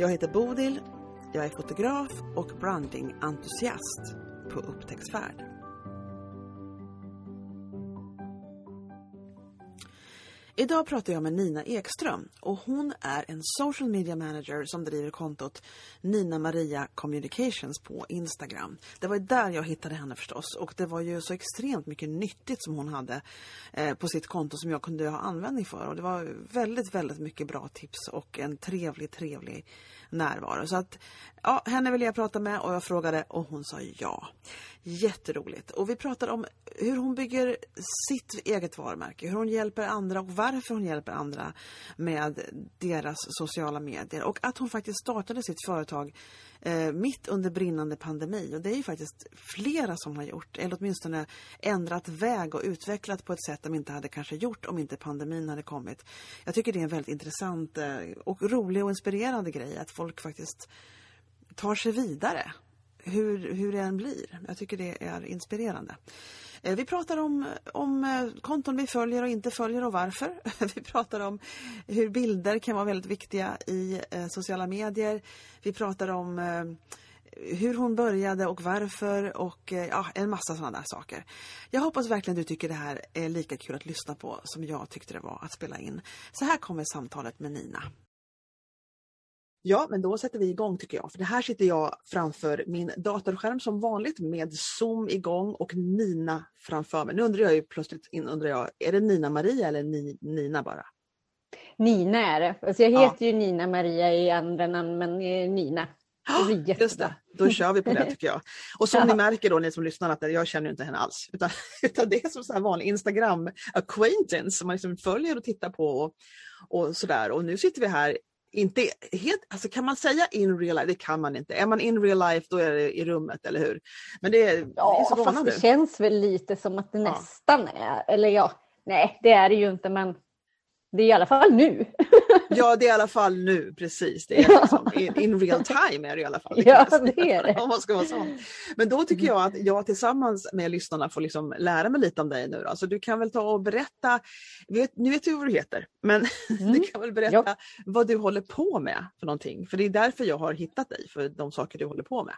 Jag heter Bodil, jag är fotograf och brandingentusiast på upptäcktsfärd. Idag pratar jag med Nina Ekström och hon är en social media manager som driver kontot Nina Maria Communications på Instagram. Det var där jag hittade henne förstås och det var ju så extremt mycket nyttigt som hon hade eh, på sitt konto som jag kunde ha användning för och det var väldigt, väldigt mycket bra tips och en trevlig, trevlig närvaro. Så att, ja, henne ville jag prata med och jag frågade och hon sa ja. Jätteroligt. Och vi pratade om hur hon bygger sitt eget varumärke, hur hon hjälper andra och varför hon hjälper andra med deras sociala medier och att hon faktiskt startade sitt företag eh, mitt under brinnande pandemi. Och det är ju faktiskt flera som har gjort, eller åtminstone ändrat väg och utvecklat på ett sätt de inte hade kanske gjort om inte pandemin hade kommit. Jag tycker det är en väldigt intressant eh, och rolig och inspirerande grej att folk faktiskt tar sig vidare. Hur, hur det än blir. Jag tycker det är inspirerande. Eh, vi pratar om, om eh, konton vi följer och inte följer och varför. Vi pratar om hur bilder kan vara väldigt viktiga i eh, sociala medier. Vi pratar om hur hon började och varför och ja, en massa sådana där saker. Jag hoppas verkligen du tycker det här är lika kul att lyssna på som jag tyckte det var att spela in. Så här kommer samtalet med Nina. Ja, men då sätter vi igång tycker jag. För det här sitter jag framför min datorskärm som vanligt med Zoom igång och Nina framför mig. Nu undrar jag ju plötsligt, undrar jag, är det Nina Maria eller Ni, Nina bara? Nina är det. Alltså jag heter ja. ju Nina Maria i andra namn, men Nina. Det Just det, då kör vi på det tycker jag. Och som ja. ni märker då, ni som lyssnar, att jag känner inte henne alls. Utan, utan det är som så här vanlig Instagram acquaintance som man liksom följer och tittar på och, och sådär. Och nu sitter vi här inte helt, alltså kan man säga in real life? Det kan man inte. Är man in real life då är det i rummet, eller hur? Men det, är, ja, det är så fast det känns väl lite som att det ja. nästan är, eller ja, nej det är det ju inte men det är i alla fall nu. ja, det är i alla fall nu, precis. Det är liksom, in, in, real time är det i alla fall. ja, det är det. Om man ska vara sån. Men då tycker jag att jag tillsammans med lyssnarna får liksom lära mig lite om dig nu. Då. Så du kan väl ta och berätta, vet, nu vet du vad du heter, men mm. du kan väl berätta ja. vad du håller på med för någonting. För det är därför jag har hittat dig, för de saker du håller på med.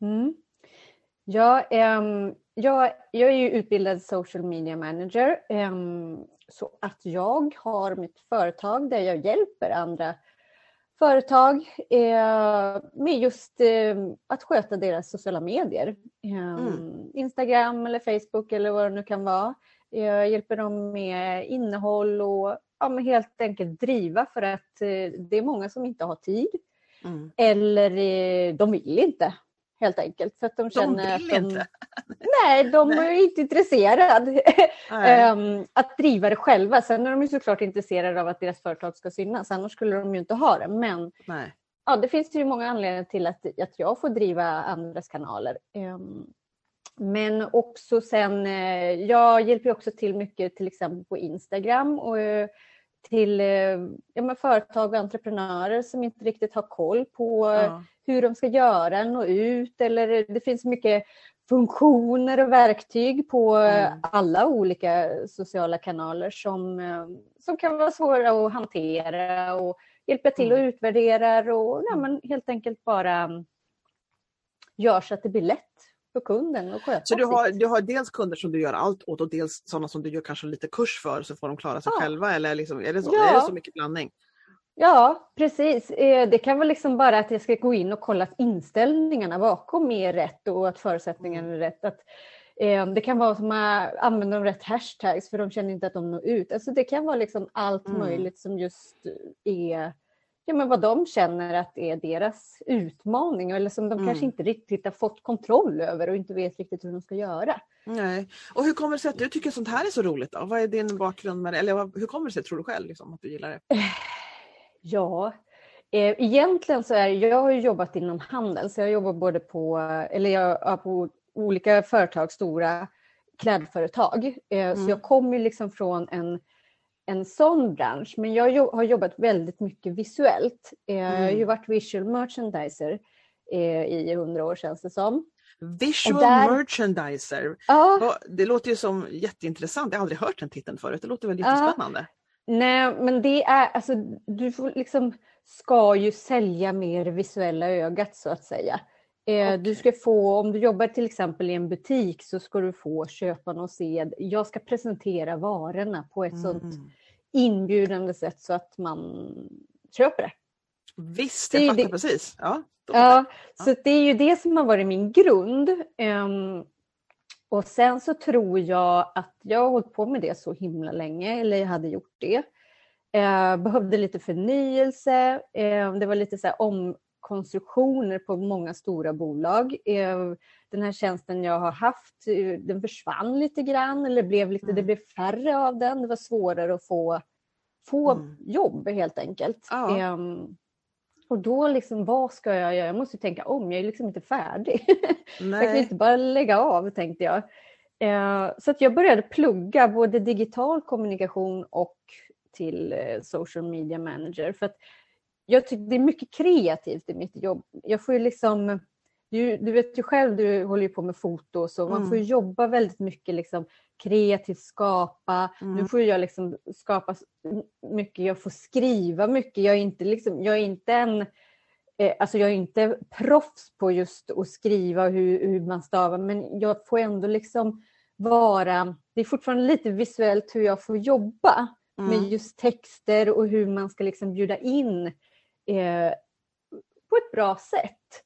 Mm. Ja, um, jag, jag är ju utbildad social media manager. Um, så att jag har mitt företag där jag hjälper andra företag eh, med just eh, att sköta deras sociala medier. Eh, mm. Instagram eller Facebook eller vad det nu kan vara. Jag hjälper dem med innehåll och ja, helt enkelt driva för att eh, det är många som inte har tid. Mm. Eller de vill inte helt enkelt. För att de, känner de vill att de, inte? Nej, de nej. är inte intresserade um, att driva det själva. Sen är de ju såklart intresserade av att deras företag ska synas, annars skulle de ju inte ha det. Men nej. Ja, det finns ju många anledningar till att, att jag får driva andras kanaler. Um, men också sen, eh, jag hjälper också till mycket till exempel på Instagram och eh, till eh, ja, företag och entreprenörer som inte riktigt har koll på ja hur de ska göra, nå ut eller det finns mycket funktioner och verktyg på mm. alla olika sociala kanaler som, eh, som kan vara svåra att hantera och hjälpa till mm. att utvärdera och ja, men helt enkelt bara gör så att det blir lätt för kunden att sköta Så du har, du har dels kunder som du gör allt åt och dels sådana som du gör kanske lite kurs för så får de klara sig ja. själva eller liksom, är, det så, ja. är det så mycket blandning? Ja, precis. Eh, det kan vara liksom bara att jag ska gå in och kolla att inställningarna bakom är rätt och att förutsättningarna är rätt. Att, eh, det kan vara att använda de rätt hashtags för de känner inte att de når ut. Alltså det kan vara liksom allt mm. möjligt som just är ja, men vad de känner att är deras utmaning eller som de mm. kanske inte riktigt har fått kontroll över och inte vet riktigt hur de ska göra. Nej. Och hur kommer det sig att du tycker sånt här är så roligt? Då? Vad är din bakgrund med det? Eller hur kommer det sig tror du själv liksom, att du gillar det? Ja, Eh, egentligen så är jag har jobbat inom handel, så jag jobbar både på, eller jag på olika företag, stora klädföretag. Mm. Så jag kommer liksom från en, en sån bransch. Men jag har jobbat väldigt mycket visuellt. Mm. Jag har ju mm. varit visual merchandiser i hundra år känns det som. Visual där... merchandiser. Ja. Det låter ju som jätteintressant. Jag har aldrig hört den titeln förut. Det låter jättespännande. Ja. Nej, men det är alltså, du får liksom ska ju sälja mer visuella ögat så att säga. Okay. Du ska få, om du jobbar till exempel i en butik så ska du få köparna att se, jag ska presentera varorna på ett mm. sånt inbjudande sätt så att man köper det. Visst, jag fattar det. precis. Ja, ja, så det är ju det som har varit min grund. Um, och sen så tror jag att jag har hållit på med det så himla länge, eller jag hade gjort det. Eh, behövde lite förnyelse. Eh, det var lite så omkonstruktioner på många stora bolag. Eh, den här tjänsten jag har haft, eh, den försvann lite grann eller blev lite, mm. det blev färre av den. Det var svårare att få, få mm. jobb helt enkelt. Ja. Ehm, och då liksom, vad ska jag göra? Jag måste tänka om, jag är liksom inte färdig. jag kan inte bara lägga av tänkte jag. Eh, så att jag började plugga både digital kommunikation och till eh, social media manager. För att jag tycker det är mycket kreativt i mitt jobb. Jag får ju liksom, du, du vet ju själv, du håller ju på med foto så, man mm. får jobba väldigt mycket liksom kreativt, skapa. Mm. Nu får jag liksom skapa mycket, jag får skriva mycket. Jag är inte, liksom, jag är inte en eh, Alltså jag är inte proffs på just att skriva hur, hur man stavar men jag får ändå liksom vara, det är fortfarande lite visuellt hur jag får jobba mm. med just texter och hur man ska liksom bjuda in eh, på ett bra sätt.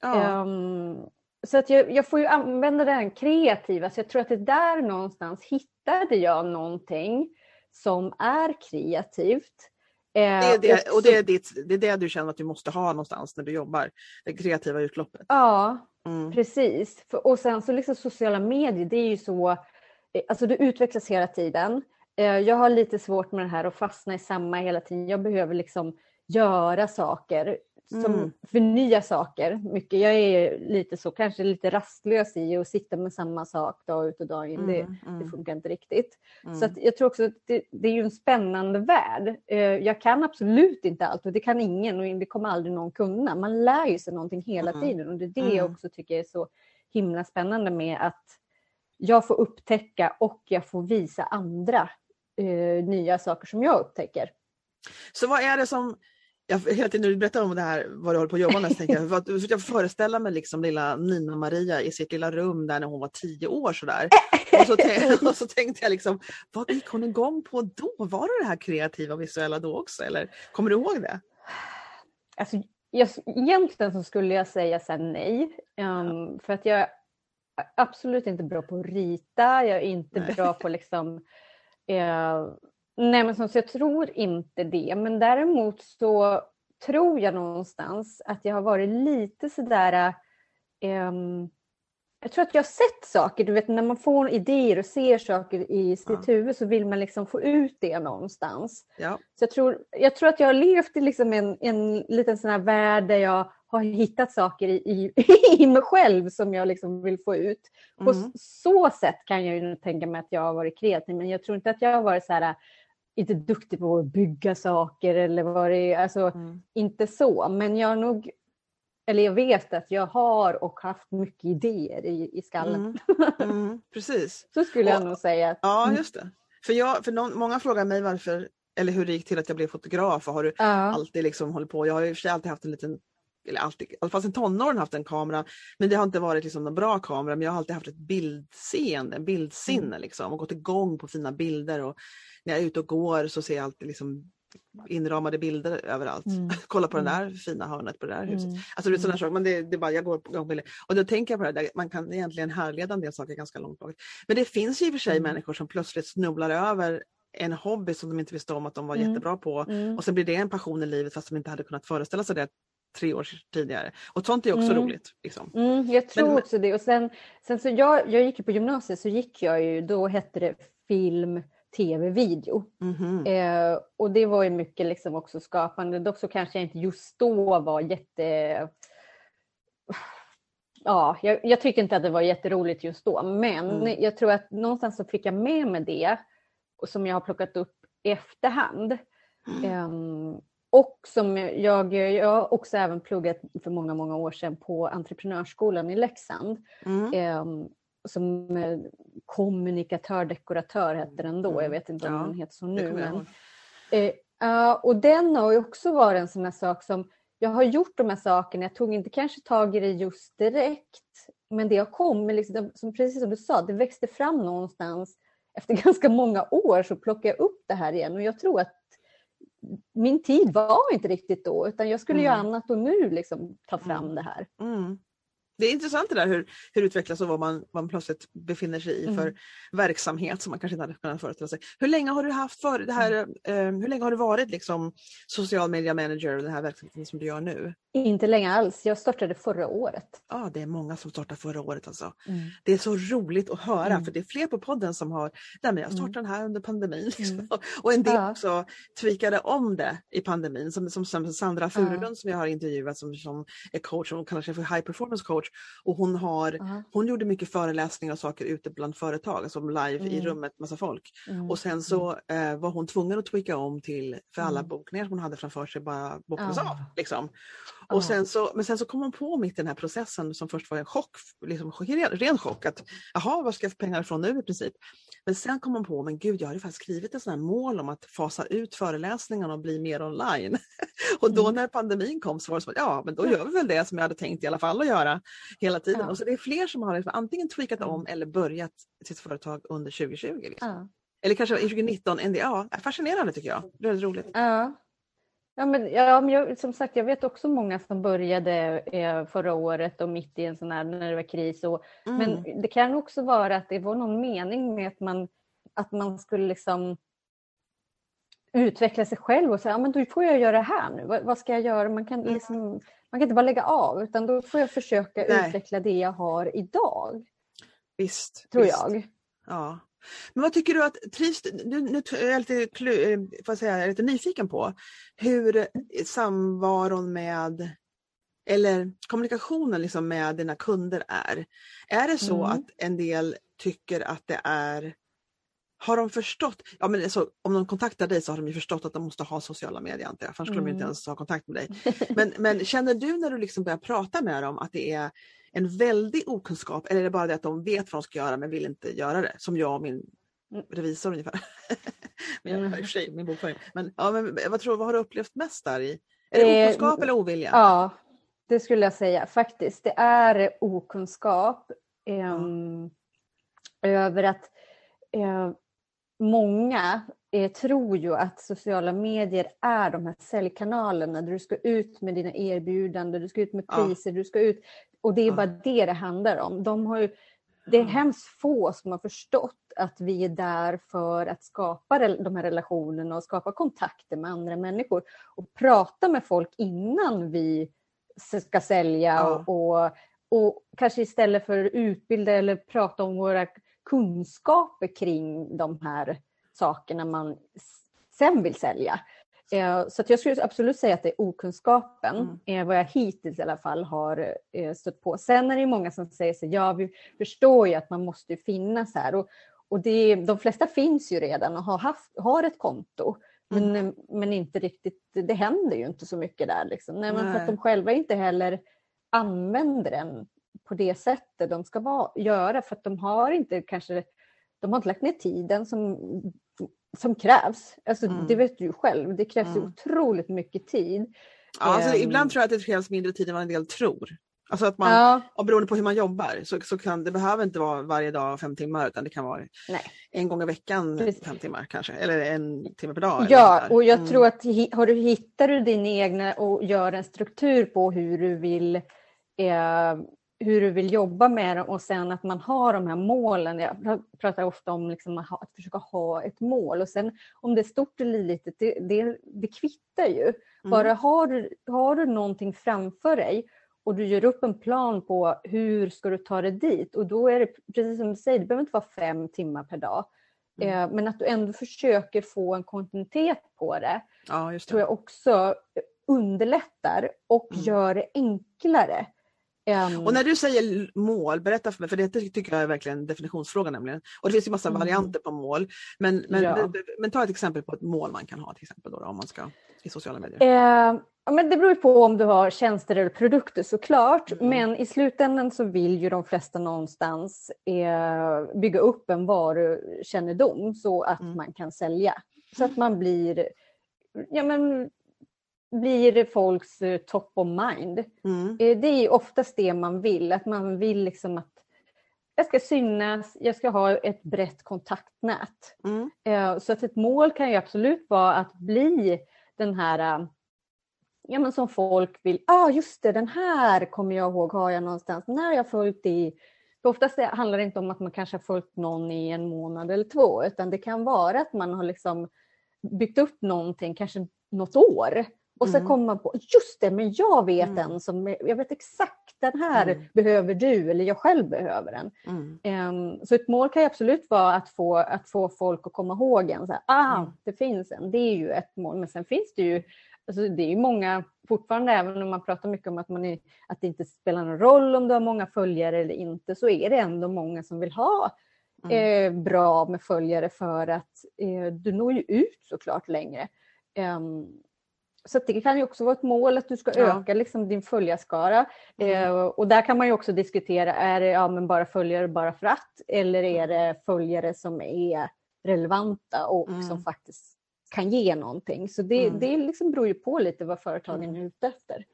Ja. Um, så att jag, jag, får ju använda den kreativa, så jag tror att det där någonstans hittade jag någonting som är kreativt. Det är det, och det är, ditt, det är det du känner att du måste ha någonstans när du jobbar, det kreativa utloppet. Ja, mm. precis. och sen så liksom sociala medier, det är ju så, eh, alltså det utvecklas hela tiden. Eh, jag har lite svårt med det här att fastna i samma hela tiden. Jag behöver liksom göra saker, som mm. förnya saker mycket. Jag är lite så, kanske lite rastlös i att sitta med samma sak dag ut och dag in. Mm, det, mm. det, funkar inte riktigt. Mm. Så jag tror också att det, det, är ju en spännande värld. Eh, jag kan absolut inte allt och det kan ingen och det kommer aldrig någon kunna. Man lär ju sig någonting hela mm. tiden och det är det jag mm. också tycker är så himla spännande med att jag får upptäcka och jag får visa andra eh, nya saker som jag upptäcker. Så vad är det som jag, hela tiden när du berättar om det här, vad du håller på att jobba med, så tänker jag, för jag föreställa mig liksom lilla Nina-Maria i sitt lilla rum där när hon var tio år sådär. Och så, och så tänkte jag liksom, vad gick hon igång på då? Var det det här kreativa och visuella då också? Eller kommer du ihåg det? Alltså, jag, egentligen så skulle jag säga så nej. Um, ja. För att jag är absolut inte bra på att rita, jag är inte nej. bra på liksom Eh, nej men så, jag tror inte det. Men däremot så tror jag någonstans att jag har varit lite sådär eh, jag tror att jag har sett saker, du vet när man får idéer och ser saker i sitt ja. huvud så vill man liksom få ut det någonstans. Ja. Så jag tror, jag tror att jag har levt i liksom en, en liten sån här värld där jag har hittat saker i, i, i mig själv som jag liksom vill få ut. På mm. så sätt kan jag ju tänka mig att jag har varit kreativ men jag tror inte att jag har varit så här inte duktig på att bygga saker eller varit, alltså mm. inte så. Men jag har nog, eller jag vet att jag har och haft mycket idéer i, i skallen. Mm. Mm. Precis. så skulle och, jag nog säga. Ja, just det. För, jag, för någon, många frågar mig varför, eller hur det gick till att jag blev fotograf och har du ja. alltid liksom hållit på? Jag har sig alltid haft en liten eller alltid, i alla fall sen tonåren haft en kamera. Men det har inte varit liksom någon bra kamera men jag har alltid haft ett bildseende, en bildsinne mm. liksom och gått igång på fina bilder. Och när jag är ute och går så ser jag alltid liksom inramade bilder överallt. Mm. Kolla på mm. den där fina hörnet på det där huset. Mm. Alltså det är sådana mm. saker, men det, det är bara, jag går på gångbilder. Och då tänker jag på det där, man kan egentligen härleda en del saker ganska långt bak. Men det finns ju i och för sig mm. människor som plötsligt snubblar över en hobby som de inte visste om att de var mm. jättebra på och sen blir det en passion i livet fast de inte hade kunnat föreställa sig det tre år tidigare. Och sånt är också mm. roligt. Liksom. Mm, jag tror men, också det. Och sen, sen så jag, jag gick på gymnasiet så gick jag ju, då hette det film, tv-video. Mm -hmm. eh, och det var ju mycket liksom också skapande. Dock så kanske jag inte just då var jätte... Ja, jag, jag tyckte inte att det var jätteroligt just då, men mm. jag tror att någonstans så fick jag med mig det som jag har plockat upp i efterhand. Mm. Um, och som jag, jag har också även pluggat för många, många år sedan på Entreprenörsskolan i Leksand. Mm. Som eh, kommunikatör, dekoratör hette den då. Jag vet inte om ja, den heter så nu. Men, uh, och den har ju också varit en sån här sak som jag har gjort de här sakerna. Jag tog inte kanske tag i det just direkt. Men det har kommit, liksom, som, precis som du sa, det växte fram någonstans. Efter ganska många år så plockade jag upp det här igen och jag tror att min tid var inte riktigt då utan jag skulle mm. göra annat och nu liksom ta fram mm. det här. Mm. Det är intressant det där hur, hur det utvecklas och vad man, man plötsligt befinner sig i mm. för verksamhet som man kanske inte hade kunnat föreställa sig. Hur länge har du haft för det här, eh, hur länge har du varit liksom social media manager och den här verksamheten som du gör nu? Inte länge alls, jag startade förra året. Ja, det är många som startade förra året alltså. Mm. Det är så roligt att höra mm. för det är fler på podden som har, nej men jag mm. startade den här under pandemin. Liksom. och en del ja. också tweakade om det i pandemin som, som, som Sandra Furulund ja. som jag har intervjuat som, som är coach, och kallar sig för high performance coach coach och hon, har, uh-huh. hon gjorde mycket föreläsningar och saker ute bland företag, alltså live mm. i rummet, massa folk. Mm. Och sen så mm. eh, var hon tvungen att tweaka om till, för alla mm. bokningar som hon hade framför sig bara bokades uh-huh. av. Liksom. Och uh-huh. sen så, men sen så kom hon på mitt i den här processen som först var en chock, liksom, ren chock att jaha, vad ska jag få pengar ifrån nu i princip? Men sen kom man på, men gud jag hade faktiskt skrivit ett sånt här mål om att fasa ut föreläsningarna och bli mer online. och då mm. när pandemin kom så var det som att ja, men då gör vi väl det som jag hade tänkt i alla fall att göra hela tiden. Ja. Och så det är fler som har liksom antingen tweakat om mm. eller börjat sitt företag under 2020. Liksom. Ja. Eller kanske 2019. Ja, fascinerande tycker jag. Det är roligt. Ja. Ja, men, ja, men jag, som sagt, jag vet också många som började eh, förra året och mitt i en sån här, när det var kris. Och, mm. Men det kan också vara att det var någon mening med att man, att man skulle liksom utveckla sig själv och säga, ja men då får jag göra det här nu. Vad, vad ska jag göra? Man kan, mm. liksom, man kan inte bara lägga av utan då får jag försöka Nej. utveckla det jag har idag. Visst. Tror visst. jag. Ja. Men vad tycker du att, trivs nu, nu är jag lite, eh, får säga, jag är lite nyfiken på hur samvaron med eller kommunikationen liksom med dina kunder är. Är det så mm. att en del tycker att det är har de förstått, ja men alltså, om de kontaktar dig så har de ju förstått att de måste ha sociala medier antar jag, annars skulle mm. de inte ens ha kontakt med dig. Men, men känner du när du liksom börjar prata med dem att det är en väldig okunskap eller är det bara det att de vet vad de ska göra men vill inte göra det? Som jag och min mm. revisor ungefär. men, mm. sig, min bokföring. Men, ja, men vad, tror, vad har du upplevt mest där? I? Är det okunskap eh, eller ovilja? Ja, det skulle jag säga faktiskt. Det är okunskap eh, över att eh, många eh, tror ju att sociala medier är de här säljkanalerna där du ska ut med dina erbjudanden, du ska ut med priser, ja. du ska ut och det är bara det det handlar om. De har ju, det är hemskt få som har förstått att vi är där för att skapa de här relationerna och skapa kontakter med andra människor och prata med folk innan vi ska sälja ja. och, och, och, kanske istället för att utbilda eller prata om våra kunskaper kring de här sakerna man sen vill sälja. Eh, så jag skulle absolut säga att det är okunskapen, mm. Eh, vad jag hittills i alla fall har eh, stött på. Sen är det många som säger så ja vi förstår ju att man måste finnas här och, och det, de flesta finns ju redan och har, haft, har ett konto. Men, mm. men inte riktigt, det händer ju inte så mycket där. Liksom. Nej, men för att de själva inte heller använder den på det sättet de ska vara, göra för att de har inte kanske de har inte lagt ner tiden som som krävs. Alltså, mm. Det vet du ju själv, det krävs mm. otroligt mycket tid. Ja, alltså, um, ibland tror jag att det krävs mindre tid än vad en del tror. Alltså att man, ja. och beroende på hur man jobbar så, så kan det behöver inte vara varje dag fem timmar utan det kan vara Nej. en gång i veckan Precis. fem timmar kanske eller en timme per dag. Ja och jag mm. tror att har du, hittar du din egna och gör en struktur på hur du vill eh, hur du vill jobba med dem och sen att man har de här målen. Jag pratar ofta om liksom att, försöka ha ett mål och sen om det är stort eller litet, det, det, det kvittar ju. Mm. Bara har du, har du någonting framför dig och du gör upp en plan på hur ska du ta dig dit och då är det precis som du säger, det behöver inte vara fem timmar per dag. Mm. Eh, men att du ändå försöker få en kontinuitet på det, ja, det. tror jag också underlättar och mm. gör det enklare. Um, och när du säger mål, berätta för mig, för det tycker jag är verkligen en definitionsfråga nämligen. Och det finns ju massa mm. varianter på mål. Men, men, ja. men, ta ett exempel på ett mål man kan ha till exempel då, om man ska i sociala medier. Eh, men det beror på om du har tjänster eller produkter såklart. Mm. Men i slutändan så vill ju de flesta någonstans eh, bygga upp en varukännedom så att mm. man kan sälja. Så att man blir ja, men, blir folks eh, top of mind. Mm. Eh, det är oftast det man vill, att man vill liksom att jag ska synas, jag ska ha ett brett kontaktnät. Mm. Eh, så att ett mål kan ju absolut vara att bli den här ja, men som folk vill, ah just det, den här kommer jag ihåg, har jag någonstans, när jag följt i för oftast handlar det inte om att man kanske har följt någon i en månad eller två, utan det kan vara att man har liksom byggt upp någonting, kanske något år, och så mm. kommer man på, just det, men jag vet mm. en som, jag vet exakt den här mm. behöver du eller jag själv behöver den. Um, så ett mål kan ju absolut vara att få, att få folk att komma ihåg en. Så här, ah, mm. det finns en, det är ju ett mål. Men sen finns det ju, alltså det är ju många, fortfarande även om man pratar mycket om att, man är, att det inte spelar någon roll om du har många följare eller inte, så är det ändå många som vill ha eh, bra med följare för att eh, du når ju ut såklart längre. Um, så det kan ju också vara ett mål att du ska ja. öka liksom din följarskara. Mm. Eh, och där kan man ju också diskutera, är det ja, men bara följare bara för att eller är det följare som är relevanta och mm. som faktiskt kan ge någonting. Så det, mm. det liksom beror ju på lite vad företagen mm. är ute efter.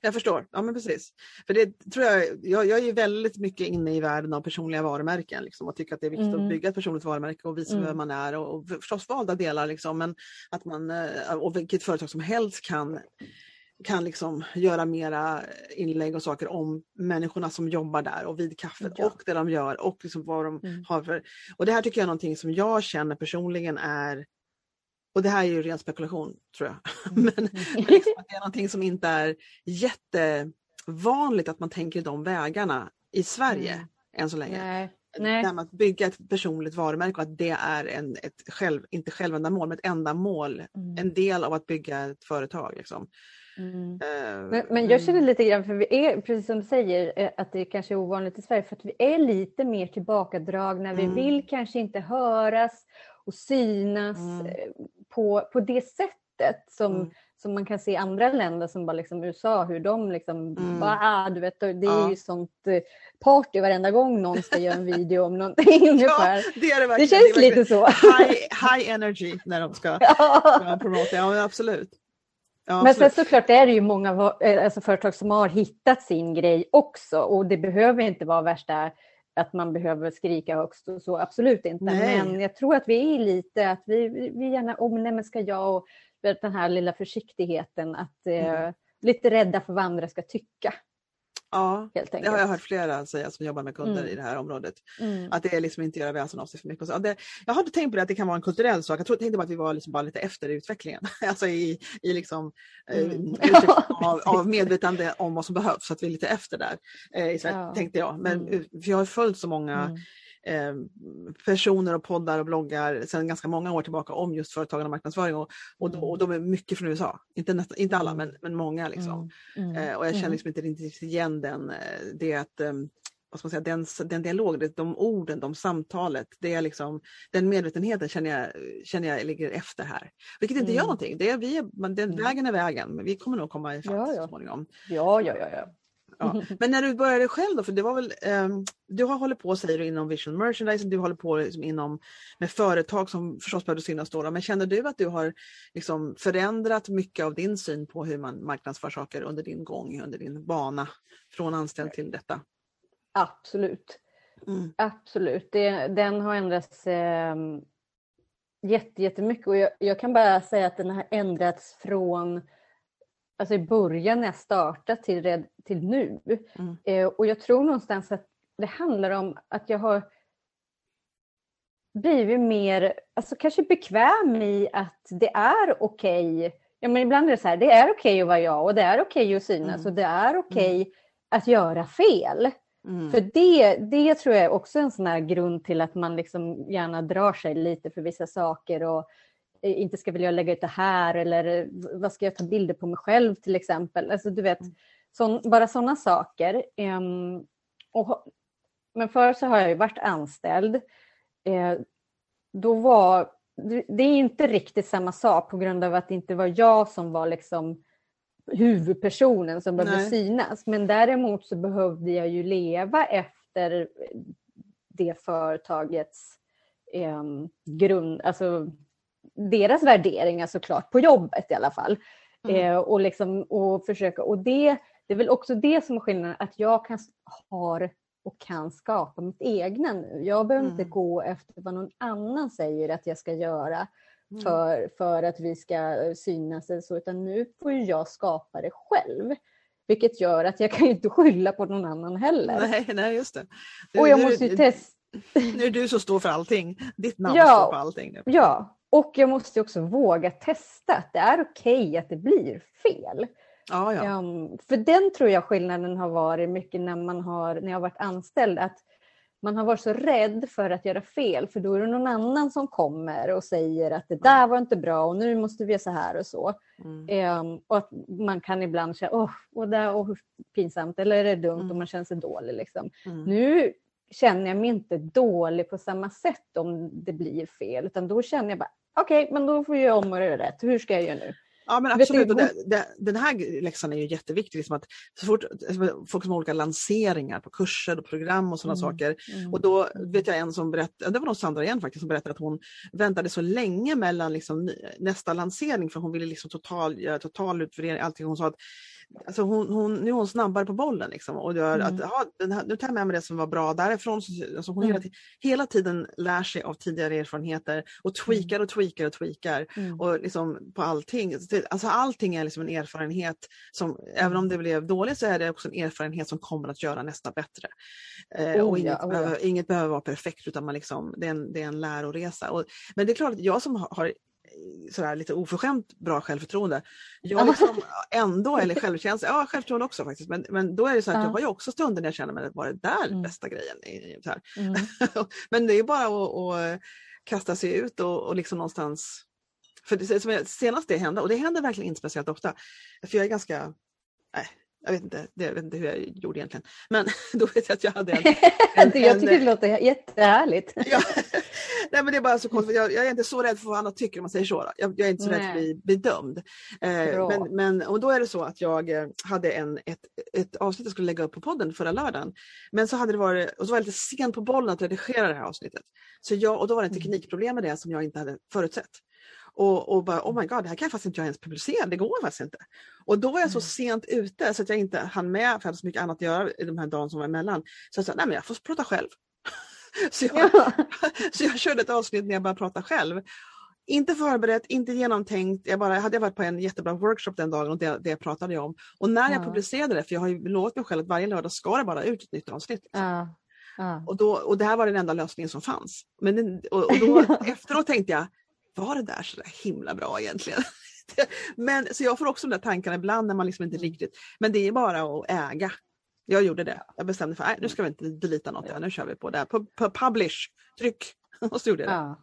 Jag förstår, ja men precis. För det tror jag, jag, jag är väldigt mycket inne i världen av personliga varumärken liksom, och tycker att det är viktigt mm. att bygga ett personligt varumärke och visa mm. vem man är och, och förstås valda delar liksom, men att man, eh, och vilket företag som helst kan kan liksom göra mera inlägg och saker om människorna som jobbar där och vid kaffet ja. och det de gör och liksom vad de mm. har för... Och det här tycker jag är någonting som jag känner personligen är och det här är ju ren spekulation tror jag, mm. men, men liksom det är någonting som inte är jättevanligt att man tänker de vägarna i Sverige mm. än så länge. Nej. Nej. Det här med att bygga ett personligt varumärke och att det är en, ett själv, inte självändamål, men ett ändamål, mm. en del av att bygga ett företag. Liksom. Mm. Uh, men, men, jag känner mm. lite grann, för vi är, precis som du säger, eh, att det kanske är ovanligt i Sverige, för att vi är lite mer tillbakadragna. Mm. Vi vill kanske inte höras och synas mm. På, på det sättet som, mm. som man kan se i andra länder som bara liksom USA, hur de liksom, mm. bara, du vet, det är ja. ju sånt eh, party varenda gång någon ska göra en video om någonting. Ja, det, är det, det känns det lite så. High, high energy när de ska, ja. promota, ja absolut. Ja, men sen såklart är det ju många eh, alltså, företag som har hittat sin grej också och det behöver inte vara värsta att man behöver skrika högst och så, absolut inte. Nej. Men jag tror att vi är lite att vi, vi gärna, oh, nej men ska jag och den här lilla försiktigheten att eh, mm. eh, lite rädda för vad andra ska tycka. Ja, det har jag hört flera säga som jobbar med kunder mm. i det här området. Mm. Att det är liksom inte göra väsen av sig för mycket. Så det, jag hade tänkt på det att det kan vara en kulturell sak. Jag tror, tänkte bara att vi var liksom bara lite efter i utvecklingen. alltså i, i liksom, eh, mm. av, av medvetande om vad som behövs. Så att vi är lite efter där. Eh, ja. Tänkte jag. Men mm. för jag har följt så många mm. Eh, personer och poddar och bloggar sedan ganska många år tillbaka om just företagande och marknadsföring och, och, de, och de är mycket från USA. Inte, nästa, inte alla men, men många. Liksom. Mm. Mm. Eh, och jag känner mm. liksom inte riktigt igen den, eh, det att um, vad ska man säga, den, den dialog, de orden, de samtalet, det är liksom, den medvetenheten känner jag, känner jag ligger efter här. Vilket inte mm. gör någonting, det är, vi den, mm. vägen är vägen, men vi kommer nog komma ifatt ja, ja. så småningom. Ja, ja, ja. ja. Ja. Men när du började själv då, för det var väl, um, du har hållit på säger du inom Vision Merchandising, du håller på liksom inom med företag som förstås behövde synas då, men känner du att du har liksom förändrat mycket av din syn på hur man marknadsför saker under din gång, under din bana från anställd till detta? Absolut. Mm. Absolut, det, den har ändrats eh, jättemycket och jag, jag kan bara säga att den har ändrats från alltså i början när jag startade till, till nu. Mm. Eh, och jag tror någonstans att det handlar om att jag har blivit mer, alltså kanske bekväm i att det är okej. Okay. Ja, men ibland är det så här, det är okej okay att vara jag och det är okej okay att synas mm. och det är okej mm. att göra fel. Mm. För det, det tror jag är också en sån här grund till att man liksom gärna drar sig lite för vissa saker och inte ska vilja lägga ut det här eller eh, vad ska jag ta bilder på mig själv till exempel. Alltså du vet, mm. sån, bara sådana saker. Um, och, men förr så har jag ju varit anställd. Uh, då var, det är inte riktigt samma sak på grund av att det inte var jag som var liksom huvudpersonen som behövde Nej. synas. Men däremot så behövde jag ju leva efter det företagets eh, grund, alltså deras värderingar såklart, på jobbet i alla fall. Mm. Eh, och, liksom, och försöka, och det, det är väl också det som är skillnaden, att jag kan, har och kan skapa mitt egna nu. Jag behöver mm. inte gå efter vad någon annan säger att jag ska göra mm. för, för att vi ska synas eller så, utan nu får jag skapa det själv. Vilket gör att jag kan inte skylla på någon annan heller. Nej, nej just det. Du, och jag du, måste ju testa. Nu är du som står för allting. Ditt namn ja, står på allting. Nu. Ja, och jag måste också våga testa att det är okej okay att det blir fel. Ja, ja. Um, för den tror jag skillnaden har varit mycket när man har, när jag har varit anställd, att man har varit så rädd för att göra fel för då är det någon annan som kommer och säger att det där var inte bra och nu måste vi göra så här och så. Mm. Um, och att man kan ibland känna, åh, oh, där, oh, pinsamt eller är det dumt mm. och man känner sig dålig. Liksom. Mm. Nu känner jag mig inte dålig på samma sätt om det blir fel utan då känner jag bara, okej, okay, men då får jag om och göra rätt. Hur ska jag göra nu? Ja men absolut, och det, det, den här läxan är ju jätteviktig. Liksom att så fort folk som har olika lanseringar på kurser och program och sådana mm. saker. Mm. Och då vet jag en som berättade, det var nog Sandra igen faktiskt, som berättade att hon väntade så länge mellan liksom nästa lansering för hon ville liksom total, göra total utvärdering. Allting. Hon sa att alltså hon, hon, nu är hon snabbare på bollen liksom, och gör mm. att den här, nu tar jag med mig det som var bra därifrån. Alltså hon mm. hela, hela, tiden lär sig av tidigare erfarenheter och tweakar och tweakar och tweakar mm. och liksom på allting. Alltså allting är liksom en erfarenhet som, även om det blev dåligt så är det också en erfarenhet som kommer att göra nästa bättre. Eh, oh, och inget, ja, oh, behöver, ja. inget behöver vara perfekt utan man liksom, det, är en, det är en läroresa. Och, men det är klart att jag som har sådär lite oförskämt bra självförtroende. Jag liksom ändå, eller självkänsla, ja självförtroende också faktiskt, men, men då är det så att ja. jag har ju också stunder när jag känner mig, var det där mm. bästa grejen? Så mm. men det är bara att, att kasta sig ut och, och liksom någonstans för det, senast det hände, och det händer verkligen inte speciellt ofta, för jag är ganska, nej, jag vet inte, jag vet inte hur jag gjorde egentligen. Men då vet jag att jag hade en... en jag tycker en, det låter jättehärligt. ja, nej men det är bara så konstigt, jag, jag, är inte så rädd för vad andra tycker om man säger så. Jag, jag, är inte så nej. rädd för att bli bedömd. Eh, men, men, och då är det så att jag eh, hade en, ett, ett avsnitt jag skulle lägga upp på podden förra lördagen. Men så hade det varit, och så var jag lite sen på bollen att redigera det här avsnittet. Så jag, och då var det en mm. teknikproblem med det som jag inte hade förutsett. Och, och bara, oh my god, det här kan jag faktiskt inte jag ens publicera, det går faktiskt inte. Och då var jag så mm. sent ute så att jag inte hann med, för jag hade så mycket annat att göra i de här dagarna som var emellan. Så jag sa, nej men jag får prata själv. så, jag, ja. så jag körde ett avsnitt när jag bara pratade själv. Inte förberett, inte genomtänkt. Jag bara, hade jag varit på en jättebra workshop den dagen och det, det pratade jag om. Och när jag publicerade det, för jag har ju lovat mig själv att varje lördag ska det bara ut ett nytt avsnitt. Liksom. Ja. Ja. Och, då, och det här var den enda lösningen som fanns. Men, och, och då, efteråt tänkte jag, var det där så himla bra egentligen? men, så jag får också de där tankarna ibland när man liksom inte mm. riktigt, men det är bara att äga. Jag gjorde det. Jag bestämde för att nu ska vi inte delita något, ja. nu kör vi på det här. På, på publish, tryck. Och så gjorde jag det. Ja.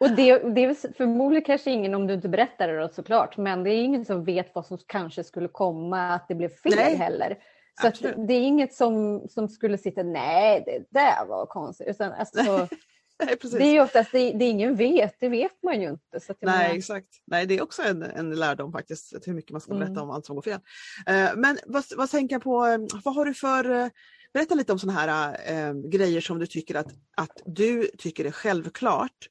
Och det, det är förmodligen kanske ingen om du inte berättar det då, såklart, men det är ingen som vet vad som kanske skulle komma, att det blev fel nej. heller. Så det är inget som, som skulle sitta, nej det där var konstigt. Utan, alltså, Nej, precis. Det är ju oftast det, det ingen vet, det vet man ju inte. Så Nej menar... exakt, Nej, det är också en, en lärdom faktiskt, hur mycket man ska berätta mm. om allt som går fel. Uh, men vad, vad tänker jag på, eh, vad har du för, uh, berätta lite om sådana här uh, grejer som du tycker att, att du tycker är självklart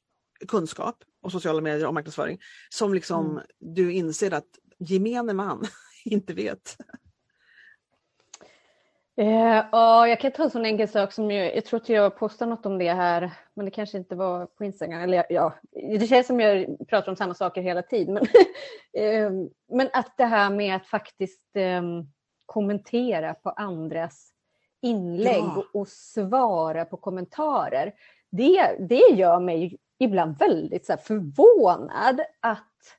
kunskap och sociala medier och marknadsföring som liksom mm. du inser att gemene man inte vet. Eh, ja, jag kan ta en sån enkel sak som jag, jag tror att jag postade något om det här, men det kanske inte var på Instagram. Eller ja, det känns som jag pratar om samma saker hela tiden. Men, eh, men att det här med att faktiskt eh, kommentera på andras inlägg ja. och, och, svara på kommentarer. Det, det gör mig ibland väldigt så förvånad att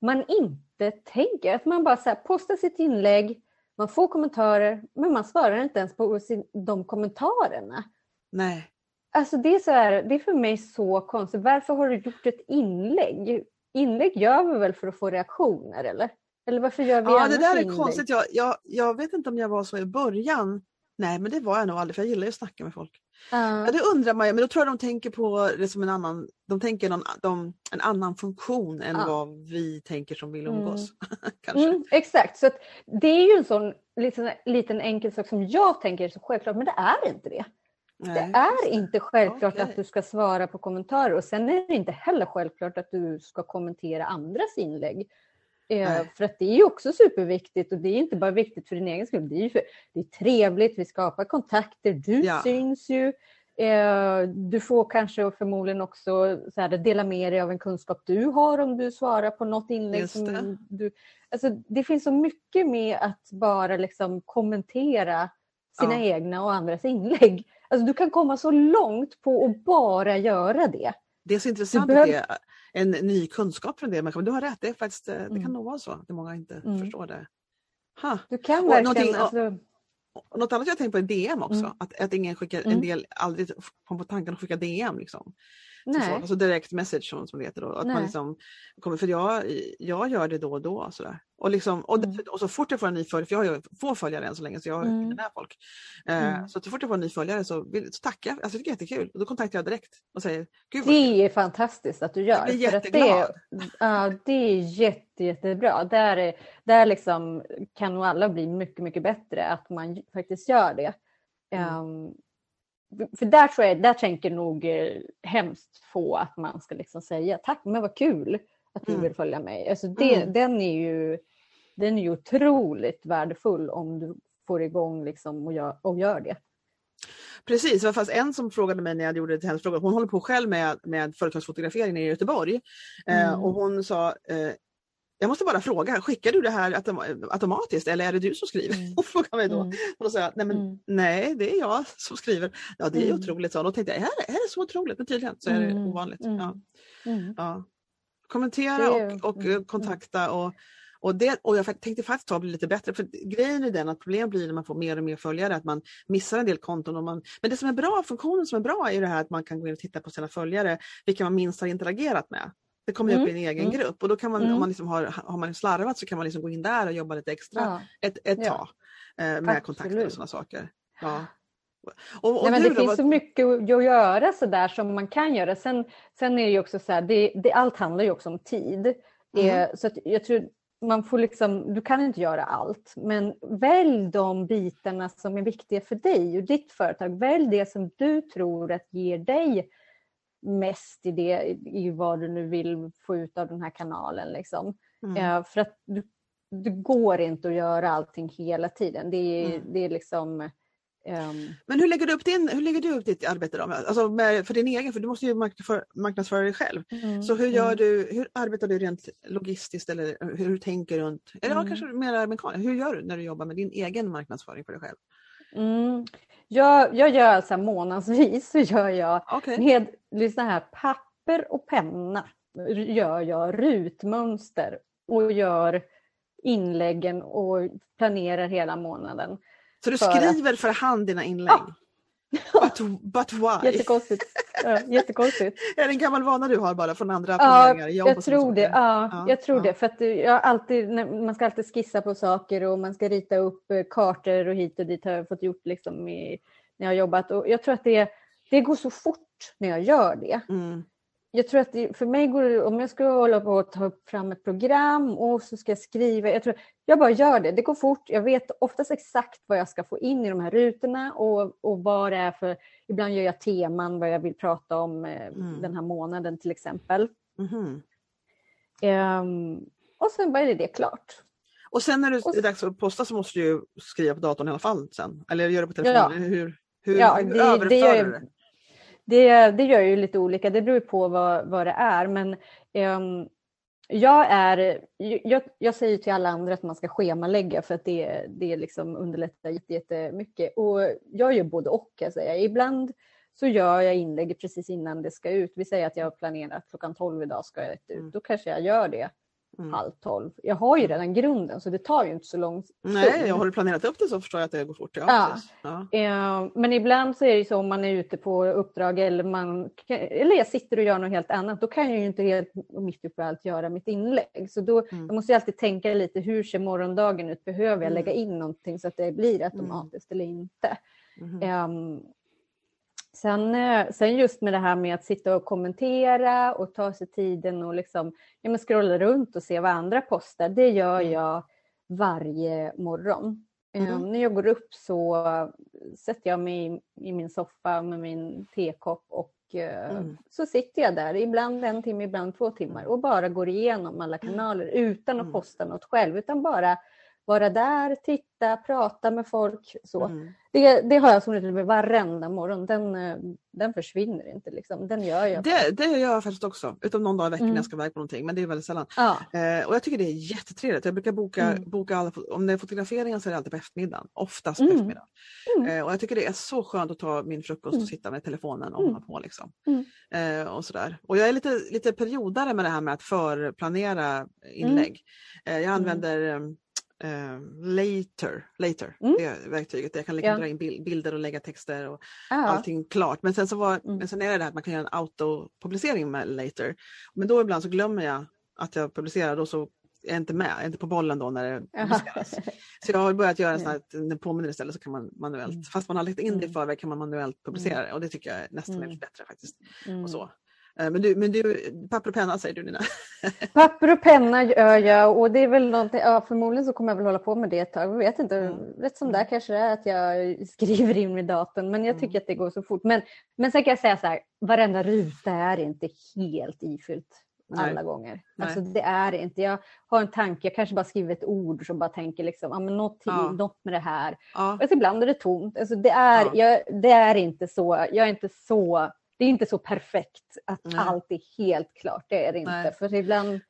man inte tänker, att man bara så här, postar sitt inlägg man får kommentarer men man svarar inte ens på sin, de kommentarerna. Nej. Alltså det är, så här, det är för mig så konstigt. Varför har du gjort ett inlägg? Inlägg gör vi väl för att få reaktioner eller? Eller varför gör vi Ja det där är inlägg? konstigt. Jag, jag, jag vet inte om jag var så i början. Nej men det var jag nog aldrig för jag gillar ju att snacka med folk. Ja, det undrar man ju, men då tror jag de tänker på det som en annan, de tänker någon, de, en annan funktion än uh. vad vi tänker som vill umgås. Mm. Kanske. Mm, exakt, så det är ju en sån liten, liten enkel sak som jag tänker så självklart men det är inte det. Nej, det är inte självklart okay. att du ska svara på kommentarer och sen är det inte heller självklart att du ska kommentera andras inlägg. Nej. För att det är ju också superviktigt och det är inte bara viktigt för din egen skull. Det är, för, det är trevligt, vi skapar kontakter, du ja. syns ju. Du får kanske och förmodligen också så här, dela med dig av en kunskap du har om du svarar på något inlägg. Som du, alltså, det finns så mycket med att bara liksom kommentera sina ja. egna och andras inlägg. Alltså, du kan komma så långt på att bara göra det. Det är så intressant behöver... det en ny kunskap för en del människor. Du har rätt, det, är faktiskt, eh, det kan mm. nog vara så att många inte mm. förstår det. Ha. Du kan verkligen... Alltså... Något annat jag tänkt på är DM också, mm. att, att ingen skickar, en mm. del aldrig kom på tanken att skicka DM. Liksom. Nej. Alltså direct message som, det heter. Då. Att man liksom kommer, för jag, jag gör det då och då. Sådär. Och, liksom, och, mm. och så fort jag får en ny följare, för jag har ju få följare än så länge så jag mm. med folk. Eh, mm. Så, så fort jag får en ny följare så, vill, så tackar jag, alltså, det är jättekul. Och då kontaktar jag direkt och säger Gud, Det är fantastiskt att du gör. Jag blir jätteglad. Det, ja, det är jätte, jättebra. Där, är, där liksom kan nog alla bli mycket, mycket bättre att man faktiskt gör det. Um, för där, tror jag, där tänker nog eh, hemskt få att man ska liksom säga tack men vad kul att du mm. vill följa mig. Alltså det, mm. den, är ju, den är ju otroligt värdefull om du får igång liksom och, gör, och gör det. Precis, det fast en som frågade mig när jag gjorde det hennes fråga. Hon håller på själv med, med företagsfotografering i Göteborg. Eh, mm. Eh, och hon sa, eh, jag måste bara fråga, skickar du det här autom automatiskt eller är det du som skriver? Mm. Hon frågade mig då. Mm. Och då sa jag, nej, men, mm. nej det är jag som skriver. Ja det är mm. otroligt, så. Då tänkte jag, är det, är det så otroligt? Men tydligen så är det mm. ovanligt. Mm. Ja. Mm. Ja. Kommentera och, och kontakta och, och, det, och jag tänkte faktiskt ta det lite bättre för grejen är den att problemet blir när man får mer och mer följare att man missar en del konton. Och man, men det som är bra, funktionen som är bra är det här att man kan gå in och titta på sina följare, vilka man minst har interagerat med. Det kommer mm. upp i en egen mm. grupp och då kan man, mm. om man liksom har, har man slarvat så kan man liksom gå in där och jobba lite extra ja. ett, ett ja. tag eh, med Absolut. kontakter och sådana saker. Ja. Och, och Nej, det då, finns så mycket att göra så där som man kan göra. Sen, sen är det också så här, det, det, allt handlar ju också om tid. Eh, så att jag tror man får liksom, du kan inte göra allt, men välj de bitarna som är viktiga för dig och ditt företag. Välj det som du tror att ger dig mest i, det, i vad du nu vill få ut av den här kanalen. Liksom. Mm. Uh, för att du, det går inte att göra allting hela tiden. Det är, mm. det är liksom... Um... Men hur lägger, du upp din, hur lägger du upp ditt arbete då? Alltså med, för din egen, för du måste ju marknadsföra, marknadsföra dig själv. Mm. Så hur gör mm. du, hur arbetar du rent logistiskt eller hur, hur tänker du runt, eller mm. kanske mer mekaniskt, hur gör du när du jobbar med din egen marknadsföring för dig själv? Mm. Jag, jag gör alltså månadsvis så gör jag okay. med lyssna här, papper och penna gör jag rutmönster och gör inläggen och planerar hela månaden. Så du skriver att... för hand dina inlägg? Ja. But, but why? Jättekonstigt. Ja, jättekonstigt. är det en gammal vana du har bara från andra planeringar? Ja, jag tror det. Ja, ja, jag tror ja. det. För att jag alltid, man ska alltid skissa på saker och man ska rita upp eh, kartor och hit och dit har jag fått gjort liksom i, när jag har jobbat. Och jag tror att det, det går så fort när jag gör det. Mm jag tror att det, för mig går det, om jag ska hålla på att ta fram ett program och så ska jag skriva, jag, tror, jag bara gör det. Det går fort. Jag vet oftast exakt vad jag ska få in i de här rutorna och, och vad det är för, ibland gör jag teman vad jag vill prata om eh, mm. den här månaden till exempel. Mm. Um, och sen bara är det klart. Och sen när det är dags att posta så måste du skriva på datorn i alla fall sen? Eller gör du på telefonen? Ja. Hur, hur, ja, hur det, överför det du det? Det, det gör ju lite olika, det beror på vad, vad det är. Men um, jag, är, jag, jag säger till alla andra att man ska schemalägga för att det, det liksom underlättar jättemycket. Och jag gör både och. Jag säger. Ibland så gör jag inlägg precis innan det ska ut. Vi säger att jag har planerat klockan 12 idag ska jag ut. Mm. Då kanske jag gör det mm. halv tolv. Jag har ju redan grunden så det tar ju inte så lång stund. Nej, jag har du planerat upp det så förstår jag att det går fort. Ja, ja. ja. Eh, men ibland så är det så om man är ute på uppdrag eller, man, eller jag sitter och gör något helt annat, då kan jag ju inte helt mitt uppe allt göra mitt inlägg. Så då mm. jag måste jag alltid tänka lite, hur ser morgondagen ut? Behöver jag lägga mm. in någonting så att det blir mm. automatiskt eller inte? Um, Sen, eh, sen just med det här med att sitta och kommentera och ta sig tiden och liksom, ja, men scrolla runt och se vad andra postar, det gör mm. jag varje morgon. Mm. Um, när jag går upp så sätter jag mig i, i min soffa med min tekopp och uh, mm. så sitter jag där, ibland en timme, ibland två timmar och bara går igenom alla mm. kanaler utan att mm. posta något själv, utan bara vara där, titta, prata med folk. Så. Mm. Det, det, har jag som regel varenda morgon. Den, eh, den försvinner inte. Liksom. Den gör jag. Det, det gör jag faktiskt också. Utom någon dag i veckan mm. när jag ska iväg på någonting. Men det är väldigt sällan. Ja. Eh, och jag tycker det är jättetrevligt. Jag brukar boka, mm. boka alla, om det är fotograferingar så är det alltid på eftermiddagen. Oftast på mm. eftermiddagen. Mm. Eh, och jag tycker det är så skönt att ta min frukost och mm. sitta med telefonen och hålla på. Liksom. Eh, och, sådär. och jag är lite, lite periodare med det här med att förplanera inlägg. Eh, jag använder Uh, later, later mm. det verktyget. Jag kan liksom ja. dra in bilder och lägga texter och Aha. allting klart. Men sen, så var, mm. men sen är det det här att man kan göra en autopublicering med later. Men då ibland så glömmer jag att jag publicerar och så är jag inte med, jag är inte på bollen då när det publiceras. så jag har börjat göra en sån här, när påminner istället så kan man manuellt, mm. fast man har lagt in det i mm. förväg kan man manuellt publicera mm. det och det tycker jag nästan är mm. bättre faktiskt. Och så. Eh, men du, men du, papper och penna säger du Nina? papper och penna gör jag och det är väl någonting, ja, förmodligen så kommer jag väl hålla på med det ett tag. Jag vet inte, mm. rätt som där kanske det är att jag skriver in med datorn men jag tycker mm. att det går så fort. Men, men sen kan jag säga så här, varenda ruta är inte helt ifyllt alla Nej. gånger. Alltså det är inte, jag har en tanke, jag kanske bara skriver ett ord som bara tänker liksom, ah, men något, till, ja. något med det här. Ja. Alltså ibland är det tomt. Alltså det, är, ja. jag, det är inte så, jag är inte så det är inte så perfekt att Nej. allt är helt klart. Det är det inte. Nej. För ibland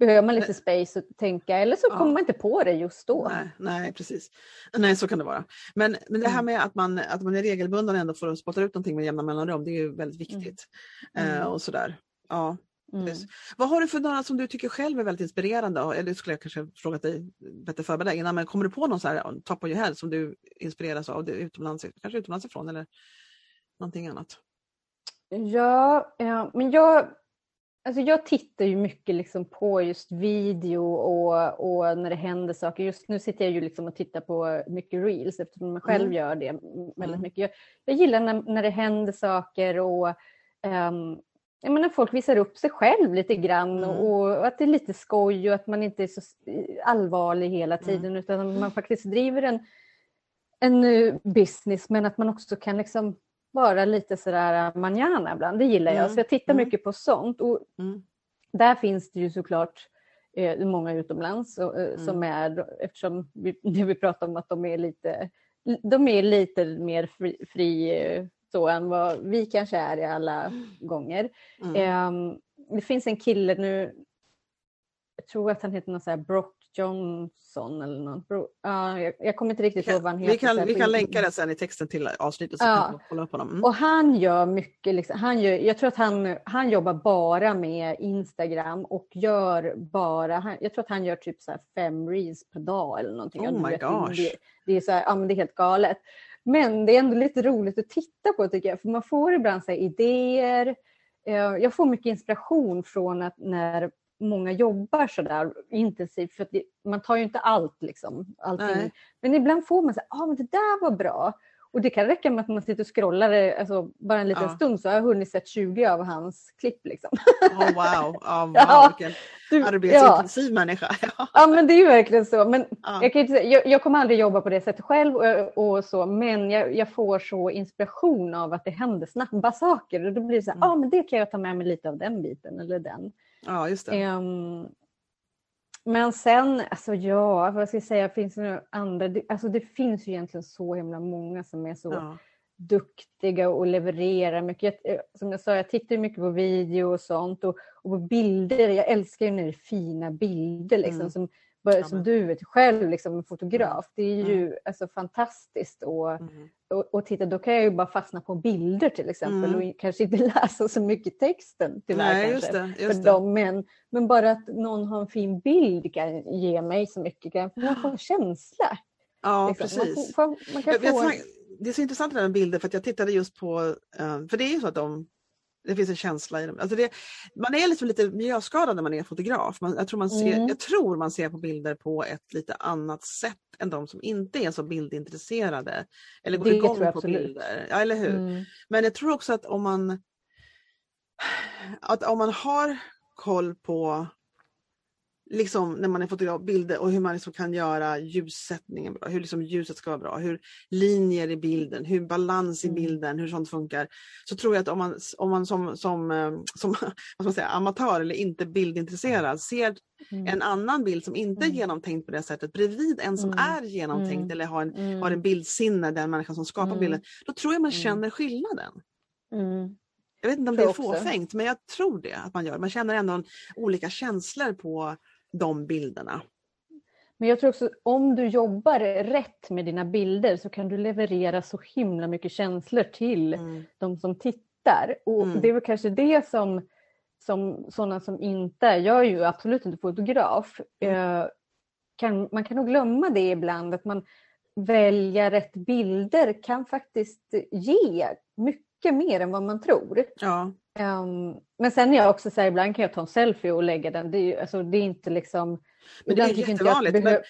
behöver man lite space att tänka eller så kommer man inte på det just då. Nej, nej, precis. Nej, så kan det vara. Men, men det här mm. med att man, att man är regelbunden ändå får spotta ut någonting med jämna mellanrum, det är ju väldigt viktigt. Mm. Mm. och sådär. Ja. Mm. Vad har du för några som du tycker själv är väldigt inspirerande? Eller skulle jag kanske frågat dig bättre förberedd innan, men kommer du på någon så här top of your head som du inspireras av utomlands, kanske utomlands ifrån eller någonting annat? Ja, ja men jag, alltså jag tittar ju mycket liksom på just video och, och när det händer saker. Just nu sitter jag ju liksom och tittar på mycket reels eftersom jag själv mm. gör det väldigt mm. mycket. Jag, jag gillar när, när det händer saker och um, jag menar, folk visar upp sig själv lite grann mm. och att det är lite skoj och att man inte är så allvarlig hela mm. tiden utan man faktiskt driver en, en business men att man också kan liksom vara lite sådär äh, manjana ibland. Det gillar jag. Mm. Så jag tittar mm. mycket på sånt. Och mm. Där finns det ju såklart eh, många utomlands och, eh, som mm. är, eftersom vi, det vi pratar om att de är lite, de är lite mer fri, fri eh, så än vad vi kanske är i alla gånger. Eh, det finns en kille nu, jag tror att han heter något så här Brock Johnson eller något. Uh, jag, jag kommer inte riktigt ihåg vad han heter. Vi kan, vi kan länka det sen i texten till avsnittet så ja. kan kolla upp honom. Mm. Och han gör mycket, liksom, han gör, jag tror att han, han jobbar bara med Instagram och gör bara, han, jag tror att han gör typ så fem reels per dag eller någonting. Oh my gosh. Det, det, är så här, ja, men det är helt galet. Men det är ändå lite roligt att titta på tycker jag, för man får ibland så idéer. Eh, jag får mycket inspiration från att när många jobbar så där intensivt för det, man tar ju inte allt liksom. Men ibland får man säga, ah, men det där var bra. Och det kan räcka med att man sitter och scrollar alltså, bara en liten ja. stund så har jag hunnit sett 20 av hans klipp. Liksom. Oh, wow, oh, wow. Ja, vilken arbetsintensiv ja. människa. ja men det är verkligen så. Men ja. jag, kan inte, jag, jag, kommer aldrig jobba på det sättet själv och, och så, men jag, jag, får så inspiration av att det händer snabba saker och då blir det så här, mm. ah, men det kan jag ta med mig lite av den biten eller den. Ja, just det. Um, men sen, alltså ja, vad ska jag säga, finns det några andra? Det, alltså det finns ju egentligen så himla många som är så ja. duktiga och levererar mycket. Jag, eh, som jag sa, jag tittar mycket på video och sånt och, och på bilder. Jag älskar ju när det är fina bilder liksom, mm. som bara, som du vet själv, liksom, en fotograf. Det är ju mm. alltså, fantastiskt. Och, mm. och, och, titta, då kan jag ju bara fastna på bilder till exempel mm. och kanske inte läsa så mycket texten tyvärr. Nej, just det, just för Dem, men, men bara att någon har en fin bild kan ge mig så mycket. Man får en känsla. Ja, liksom. precis. Man får, man kan få... Det är så intressant med bilder för att jag tittade just på, eh, för det är ju så att de det finns en känsla i dem. Alltså det, man är liksom lite miljöskadad när man är fotograf. Man, jag, tror man ser, mm. jag tror man ser på bilder på ett lite annat sätt än de som inte är så bildintresserade. Eller går det igång på absolut. bilder. Ja, eller hur? Mm. Men jag tror också att om man, att om man har koll på liksom när man är fotograf, bilder och hur man liksom kan göra ljussättningen bra, hur liksom ljuset ska vara bra, hur linjer i bilden, hur balans i mm. bilden, hur sånt funkar. Så tror jag att om man, om man som, som, eh, som vad ska man säga, amatör eller inte bildintresserad ser mm. en annan bild som inte är mm. genomtänkt på det sättet bredvid en som mm. är genomtänkt mm. eller har en, mm. har en bildsinne, den människan som skapar bilden, då tror jag man känner skillnaden. Jag vet inte om det är fåfängt men jag tror det att man gör. Man känner ändå olika känslor på de bilderna. Men jag tror också om du jobbar rätt med dina bilder så kan du leverera så himla mycket känslor till mm. de som tittar. Och mm. det är väl kanske det som, som sådana som inte, jag är ju absolut inte fotograf, mm. eh, kan, man kan nog glömma det ibland att man välja rätt bilder kan faktiskt ge mycket mer än vad man tror. Ja. Um, men sen är jag också så här, ibland kan jag ta en selfie och lägga den. Det är, alltså, det är inte liksom... Men det är jättevanligt. Behöv...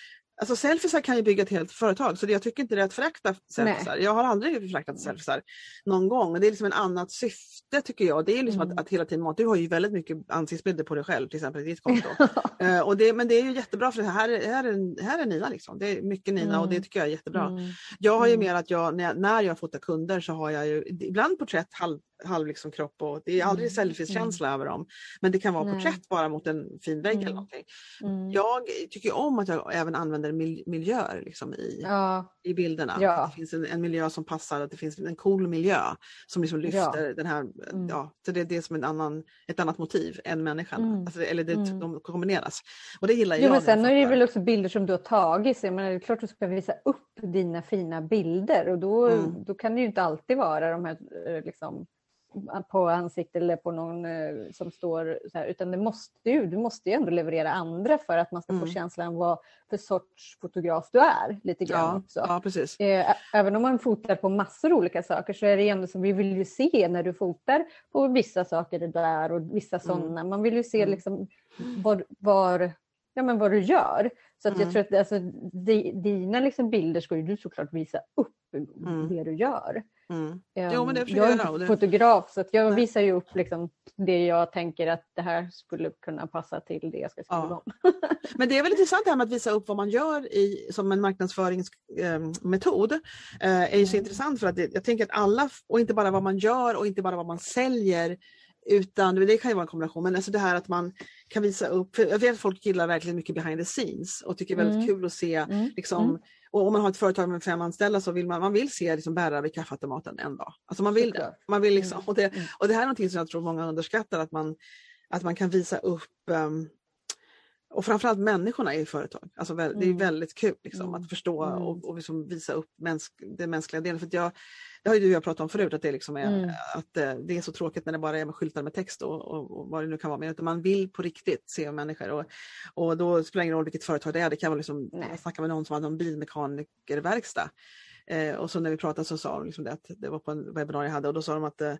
Alltså selfiesar kan ju bygga ett helt företag så det, jag tycker inte det är att förakta selfiesar. Jag har aldrig föraktat selfiesar någon gång. Det är liksom en annat syfte tycker jag. Det är liksom mm. att, att, hela tiden Du har ju väldigt mycket ansiktsbilder på dig själv till exempel i ditt konto. uh, och det, men det är ju jättebra för här, här, är, här är Nina liksom. Det är mycket Nina mm. och det mm. tycker jag är jättebra. Mm. Jag har ju mm. mer att jag när, jag, när jag fotar kunder så har jag ju ibland porträtt halv halv liksom kropp och det är aldrig mm. selfie-känsla mm. över dem. Men det kan vara porträtt bara mot en fin vägg mm. eller någonting. Mm. Jag tycker om att jag även använder mil miljöer liksom i, ja. i bilderna. Ja. Att det finns en, en, miljö som passar, att det finns en cool miljö som liksom lyfter ja. den här, mm. ja, så det, det är som en annan, ett annat motiv än människan. Mm. Alltså, eller det, de kombineras. Och det gillar jo, jag. Men sen är det väl också bilder som du har tagit, så det är klart du ska visa upp dina fina bilder och då, då kan det ju inte alltid vara de här eh, liksom, på ansiktet eller på någon eh, som står så här, utan det måste ju, du måste ju ändå leverera andra för att man ska mm. få känslan vad för sorts fotograf du är. lite grann ja, också. Ja, precis. Eh, även om man fotar på massor av olika saker så är det ändå som vi vill ju se när du fotar på vissa saker där och vissa mm. sådana. Man vill ju se mm. liksom var, var, ja, men vad du gör. Så att mm. jag tror att alltså, dina liksom bilder ska ju du såklart visa upp mm. det du gör. Mm. Jo, men det jag är det... fotograf så jag Nej. visar ju upp liksom det jag tänker att det här skulle kunna passa till det jag ska skriva ja. om. men det är väl intressant det här med att visa upp vad man gör i, som en marknadsföringsmetod. Eh, är ju så mm. intressant för att det, jag tänker att alla, och inte bara vad man gör och inte bara vad man säljer utan det kan ju vara en kombination, men alltså det här att man kan visa upp, jag vet att folk gillar verkligen mycket behind the scenes och tycker det är väldigt mm. kul att se mm. liksom, mm och om man har ett företag med fem anställda så vill man, man vill se liksom bärare vid kaffeautomaten en dag. Alltså man vill det. Man vill liksom, mm. och, det mm. och det här är någonting som jag tror många underskattar, att man, att man kan visa upp um, och framförallt människorna i företag. Alltså, det är mm. väldigt kul liksom, mm. att förstå mm. och, och liksom visa upp mänsk, den mänskliga delen. För jag, det har ju du och jag pratat om förut, att det, liksom är, mm. att eh, det är så tråkigt när det bara är med skyltar med text och, och, och vad det nu kan vara. Men man vill på riktigt se människor och, och då spelar det ingen roll vilket företag det är. Det kan vara liksom, jag snackade med någon som hade en bilmekanikerverkstad eh, och så när vi pratade så sa de liksom det att det var på en webbinarie jag hade och då sa de att eh,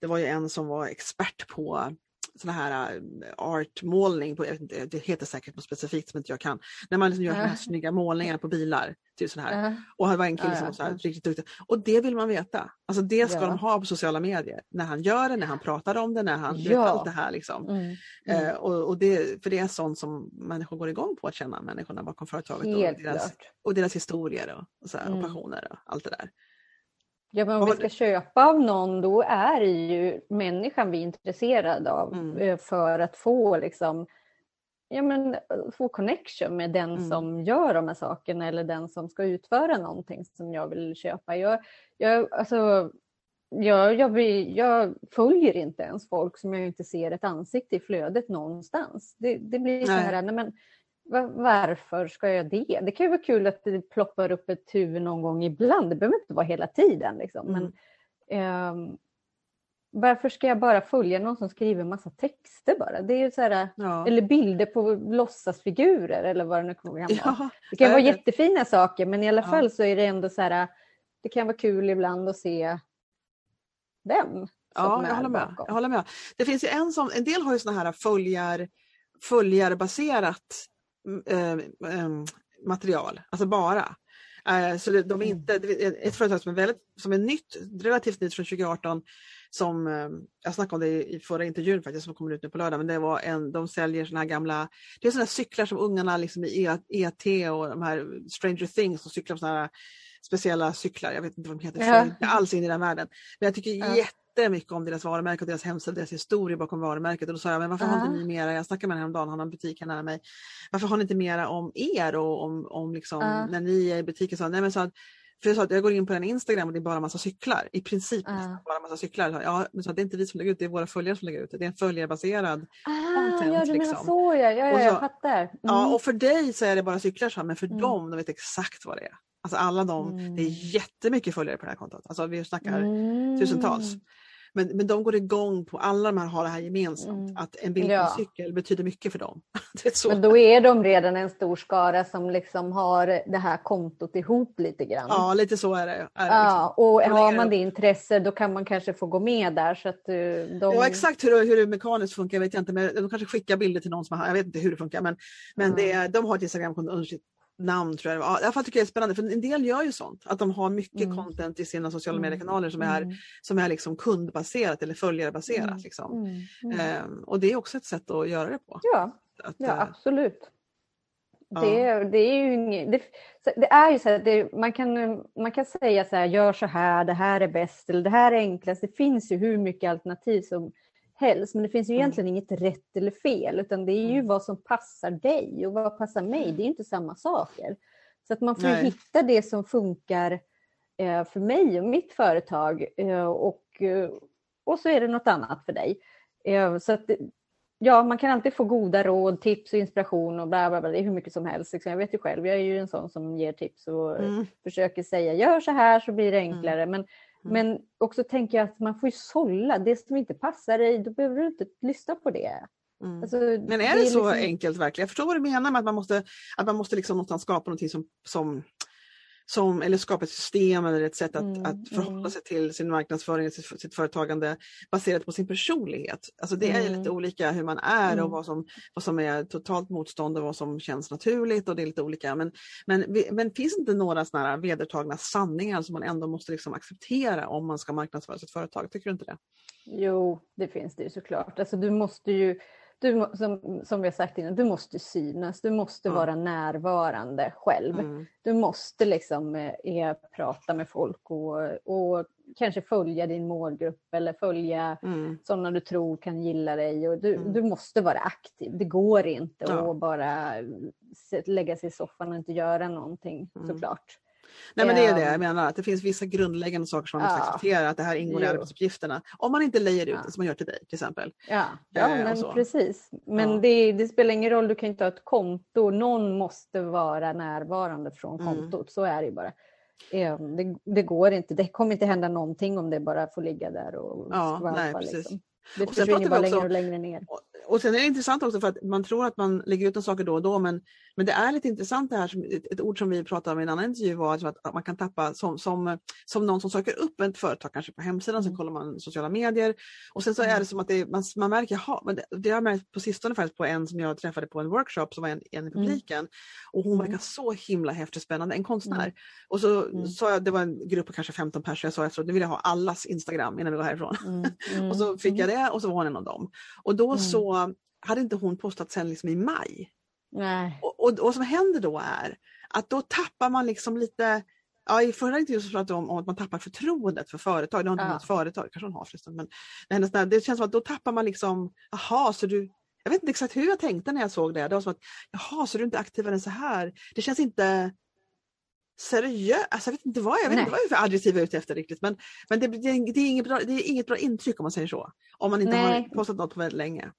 det var ju en som var expert på sån här äh, artmålning, på, det heter säkert något specifikt som inte jag kan, när man liksom gör här snygga målningar på bilar. Typ sån här. Uh. Och det var en kille som var så här, riktigt duktig. Och det vill man veta. Alltså det ska ja. de ha på sociala medier. När han gör det, när han pratar om det, när han ja. vet allt det här. Liksom. Mm. Mm. Uh, och, och, det, för det är sånt som människor går igång på att känna, människorna bakom företaget. och deras, och deras historier och, och, så här, mm. och passioner och allt det där. Ja, men om vi ska köpa av någon då är det ju människan vi är intresserade av mm. Eh, för att få liksom ja, men, få connection med den mm. som gör de här sakerna eller den som ska utföra någonting som jag vill köpa. Jag, jag, alltså, jag, jag, jag följer inte ens folk som jag inte ser ett ansikte i flödet någonstans. Det, det blir så här, nej men, varför ska jag det? Det kan ju vara kul att det ploppar upp ett huvud någon gång ibland. Det behöver inte vara hela tiden. Liksom. Men, eh, varför ska jag bara följa någon som skriver massa texter bara? Det är så här, ja. Eller bilder på låtsasfigurer eller vad det nu kan vara. Ja, det kan vara jättefina saker men i alla ja. fall så är det ändå så här, det kan vara kul ibland att se vem Ja, jag håller, med. jag håller med. Det finns ju en som, en del har ju sådana här följar, följarbaserat äh, äh, material, alltså bara. Äh, så de är mm. inte, ett företag som är, väldigt, som är nytt, relativt nytt från 2018 som, jag snackade om det i förra intervjun faktiskt som kommer ut nu på lördag, men det var en, de säljer såna här gamla, det är såna här cyklar som ungarna liksom i ET e och de här Stranger Things, som cyklar på såna här speciella cyklar, jag vet inte vad de heter, ja. jag är inte alls in i den världen. Men jag tycker ja. Jättemycket om deras varumärke och deras hemsida, deras historia bakom varumärket. Och då sa jag, men varför ja. har inte ni mera, jag snackade med henne häromdagen, han har en butik här nära mig. Varför har ni inte mera om er och om, om liksom, när ni är i butiken? Så, nej, men så att, för jag sa att jag går in på en Instagram och det är bara massa cyklar. I princip uh. bara massa cyklar. Ja, men så det är inte vi som lägger ut det, är våra följare som lägger ut det. Det är en följarbaserad ah, content. Ja, du liksom. menar så ja, ja, ja så, jag fattar. Mm. Ja, och för dig så är det bara cyklar, så, men för mm. dem, de vet exakt vad det är. Alltså alla de, mm. det är mm. jättemycket följare på det här kontot. Alltså vi snackar mm. tusentals. Men, men de går igång på, alla de här har det här gemensamt, mm. att en bild på ja. cykel betyder mycket för dem. men då är de redan en stor skara som liksom har det här kontot ihop lite grann. Ja, lite så är det. Är det ja, liksom. och har man det intresse då kan man kanske få gå med där. Så att eh, de... Ja, exakt hur, hur det mekaniskt funkar vet jag inte, men de kanske skickar bilder till någon som har, jag vet inte hur det funkar, men, men mm. det, de har ett Instagramkonto namn tror jag ja, Jag tycker det är spännande för en del gör ju sånt. Att de har mycket mm. content i sina sociala mm. mediekanaler som är, mm. som är liksom kundbaserat eller följarbaserat. Mm. Liksom. Mm. Ehm, och det är också ett sätt att göra det på. Ja, att, ja eh, absolut. Det, det, är ju inget, det, det, är ju så här, det, man, kan, man kan säga så här, gör så här, det här är bäst eller det här är enklast. Det finns ju hur mycket alternativ som helst. Men det finns ju egentligen mm. inget rätt eller fel utan det är ju mm. vad som passar dig och vad passar mig. Det är inte samma saker. Så att man får hitta det som funkar eh, för mig och mitt företag eh, och, eh, och så är det något annat för dig. Så att, ja, man kan alltid få goda råd, tips och inspiration och bla bla bla. Det är hur mycket som helst. Liksom. Jag vet ju själv, jag är ju en sån som ger tips och mm. försöker säga gör så här så blir det mm. enklare. Mm. Men också tänker jag att man får ju sålla. Det som inte passar dig, då behöver du inte lyssna på det. Mm. Alltså, men är det, det så liksom... enkelt verkligen? Jag förstår vad du menar med att man måste, att man måste liksom någonstans skapa någonting som, som som, eller skapa ett system eller ett sätt att, mm, att förhålla mm. sig till sin marknadsföring, sitt, sitt företagande baserat på sin personlighet. Alltså det är mm. lite olika hur man är och mm. vad som, vad som är totalt motstånd och vad som känns naturligt och det är lite olika. Men, men, men finns det inte några sådana här vedertagna sanningar som man ändå måste liksom acceptera om man ska marknadsföra sitt företag? Tycker du inte det? Jo, det finst det ju såklart. Alltså du måste ju du, som, som vi har sagt innan, du måste synas, du måste mm. vara närvarande själv. Mm. Du måste liksom eh, prata med folk och, och kanske följa din målgrupp eller följa mm. sådana du tror kan gilla dig. Och du, mm. du måste vara aktiv, det går inte ja. att bara lägga sig i soffan och inte göra någonting mm. såklart. Nej men det är det jag ehm. menar, att det finns vissa grundläggande saker som man måste ja. acceptera, att det här ingår i arbetsuppgifterna. Om man inte lejer ut ja. det som man gör till dig till exempel. Ja, ja eh, men precis. Men ja. det, det, spelar ingen roll, du kan inte ha ett konto, någon måste vara närvarande från mm. kontot, mm. så är det bara. Ehm, det, det, går inte, det kommer inte hända någonting om det bara får ligga där och skvalpa. Liksom. Det försvinner bara längre och längre ner. Och, och sen är det intressant också för att man tror att man lägger ut saker då och då men, men det är lite intressant det här, som, ett, ett ord som vi pratade om i en annan intervju var att, att man kan tappa som, som, som någon som söker upp ett företag kanske på hemsidan, mm. sen kollar man sociala medier och sen så är det mm. som att det, man, man märker, jaha, men det, det har jag märkt på sistone faktiskt på en som jag träffade på en workshop som var en, en i mm. publiken mm. och hon verkar mm. så himla häftigt spännande, en konstnär. Mm. Och så mm. sa jag, det var en grupp på kanske 15 personer, jag sa efteråt, nu vill jag ha allas Instagram innan vi går härifrån. och så fick jag det och så var hon en av dem. Och då så hade inte hon postat sen liksom i maj. Nej. Och, och, och vad som händer då är att då tappar man liksom lite Ja, I förra intervjun så pratade hon om, att man tappar förtroendet för företag. Det har inte ja. ett företag, kanske hon har förresten. Men det, det känns som att då tappar man liksom, jaha, så du... Jag vet inte exakt hur jag tänkte när jag såg det. Det var som att, jaha, så du är inte aktivare än så här. Det känns inte seriöst. Alltså, jag vet inte vad jag, vet inte vad jag är för adjektiv jag är ute efter riktigt. Men, men det, det, det, är inget bra, det är inget bra intryck om man säger så. Om man inte Nej. har postat något på väldigt länge.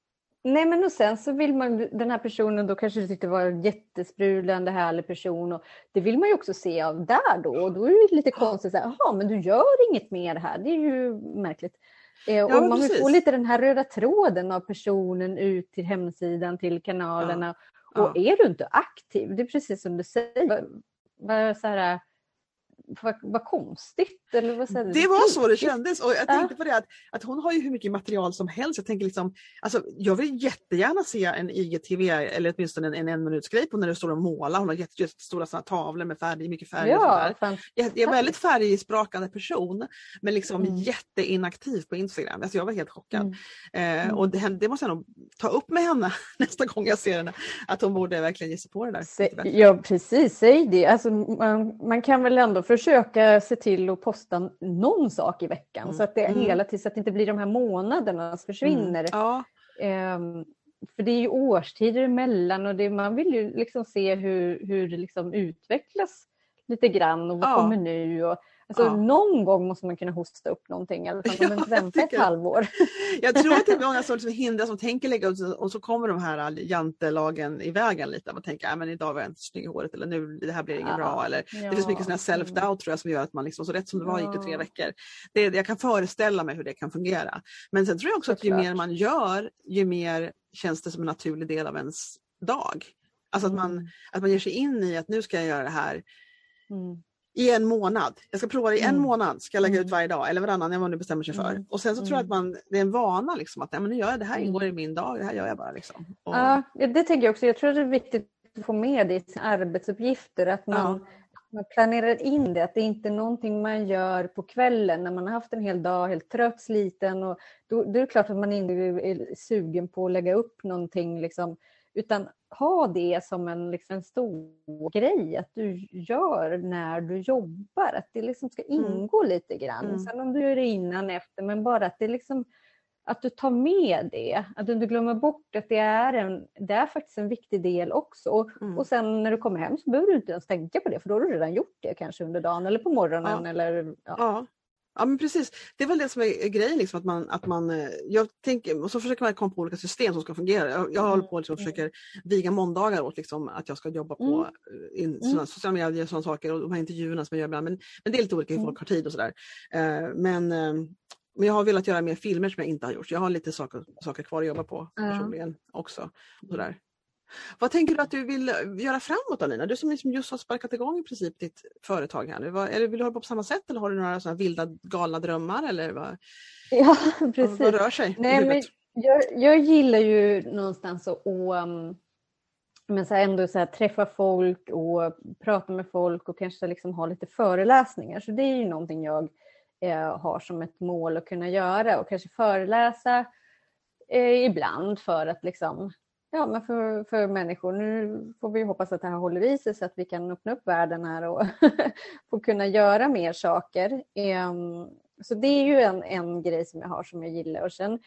Nej men och sen så vill man, den här personen då kanske du tyckte var en jättesprudlande härlig person och det vill man ju också se av där då och då är det lite konstigt, jaha men du gör inget mer här, det är ju märkligt. Eh, ja, och man vill få lite den här röda tråden av personen ut till hemsidan, till kanalerna. Ja. Och ja. är du inte aktiv, det är precis som du säger, vad, så här, vad, vad konstigt. Eller vad säger det var så det kändes och jag tänkte på det att, att hon har ju hur mycket material som helst. Jag tänker liksom, alltså, jag vill jättegärna se en IGTV eller åtminstone en, en en minuts grej på när du står och målar. Hon har jättestora såna tavlor med färg, mycket färg. Ja, jag, jag är väldigt färgsprakande person men liksom mm. jätteinaktiv på Instagram. Alltså jag var helt chockad. Mm. Eh, och det, det, måste jag nog ta upp med henne nästa gång jag ser henne. Att hon borde verkligen ge sig på det där. ja precis, säg det. Alltså, man, man kan väl ändå försöka se till att posta någon sak i veckan mm. så att det mm. hela tiden så att det inte blir de här månaderna som försvinner. Mm. Ja. Um, för det är ju årstider emellan och det, man vill ju liksom se hur, hur det liksom utvecklas lite grann och vad ja. kommer nu? Och, Alltså, ja. Någon gång måste man kunna hosta upp någonting, i alla fall inte väntar ett halvår. Jag tror att det är många som liksom hindras som tänker lägga ut och så kommer de här jantelagen i vägen lite. Man tänker att idag var jag inte snygg i håret eller nu det här blir inget ja. bra. Eller, ja. Det finns mycket self-doubt tror jag som gör att man liksom, så rätt som det var gick det tre veckor. Det, jag kan föreställa mig hur det kan fungera. Men sen tror jag också att ju mer man gör ju mer känns det som en naturlig del av ens dag. Alltså att man, mm. att man ger sig in i att nu ska jag göra det här. Mm i en månad. Jag ska prova det i en mm. månad, ska jag lägga ut mm. varje dag eller varannan, vad man nu bestämmer sig för. Mm. Och sen så tror jag att mm. man, det är en vana liksom, att ja, men nu gör jag det här ingår i min dag, det här gör jag bara. Liksom. Och... Ja, det tänker jag också. Jag tror det är viktigt att få med det i sina arbetsuppgifter, att man, ja. man planerar in det, att det inte är någonting man gör på kvällen när man har haft en hel dag, helt trött, sliten och då, då är det klart att man inte är sugen på att lägga upp någonting liksom, utan ha det som en, liksom, en stor grej att du gör när du jobbar. Att det liksom ska mm. ingå mm. lite grann. Mm. Sen om du gör det innan, efter, men bara att det liksom att du tar med det, att du inte glömmer bort att det är, en, det är faktiskt en viktig del också. Mm. Och sen när du kommer hem så behöver du inte ens tänka på det för då har du redan gjort det kanske under dagen eller på morgonen. Ja. Eller, ja. ja. Ja men precis, det är väl det som är grejen. Liksom, att man, att man, eh, jag tänker, och så försöker man komma på olika system som ska fungera. Jag, jag håller på liksom, och försöker viga måndagar åt liksom, att jag ska jobba på mm. Eh, in, såna, mm. sociala medier och sådana saker och de här intervjuerna som jag gör ibland. Men, men det är lite olika hur folk mm. har tid och sådär. Uh, men, uh, men jag har velat göra mer filmer som jag inte har gjort. Jag har lite saker, saker kvar att jobba på personligen också. Och sådär. Vad tänker du att du vill göra framåt Alina? Du som liksom just har sparkat igång i princip ditt företag här nu. Eller vill du hålla på på samma sätt eller har du några sådana vilda galna drömmar? Eller vad, ja, precis. vad rör sig Nej, men jag, jag, gillar ju någonstans att um, men så ändå så träffa folk och prata med folk och kanske liksom ha lite föreläsningar. Så det är ju någonting jag eh, har som ett mål att kunna göra och kanske föreläsa eh, ibland för att liksom ja, men för, för människor. Nu får vi hoppas att det här håller i sig så att vi kan öppna upp världen här och få kunna göra mer saker. Ehm, så det är ju en, en grej som jag har som jag gillar. Och sen,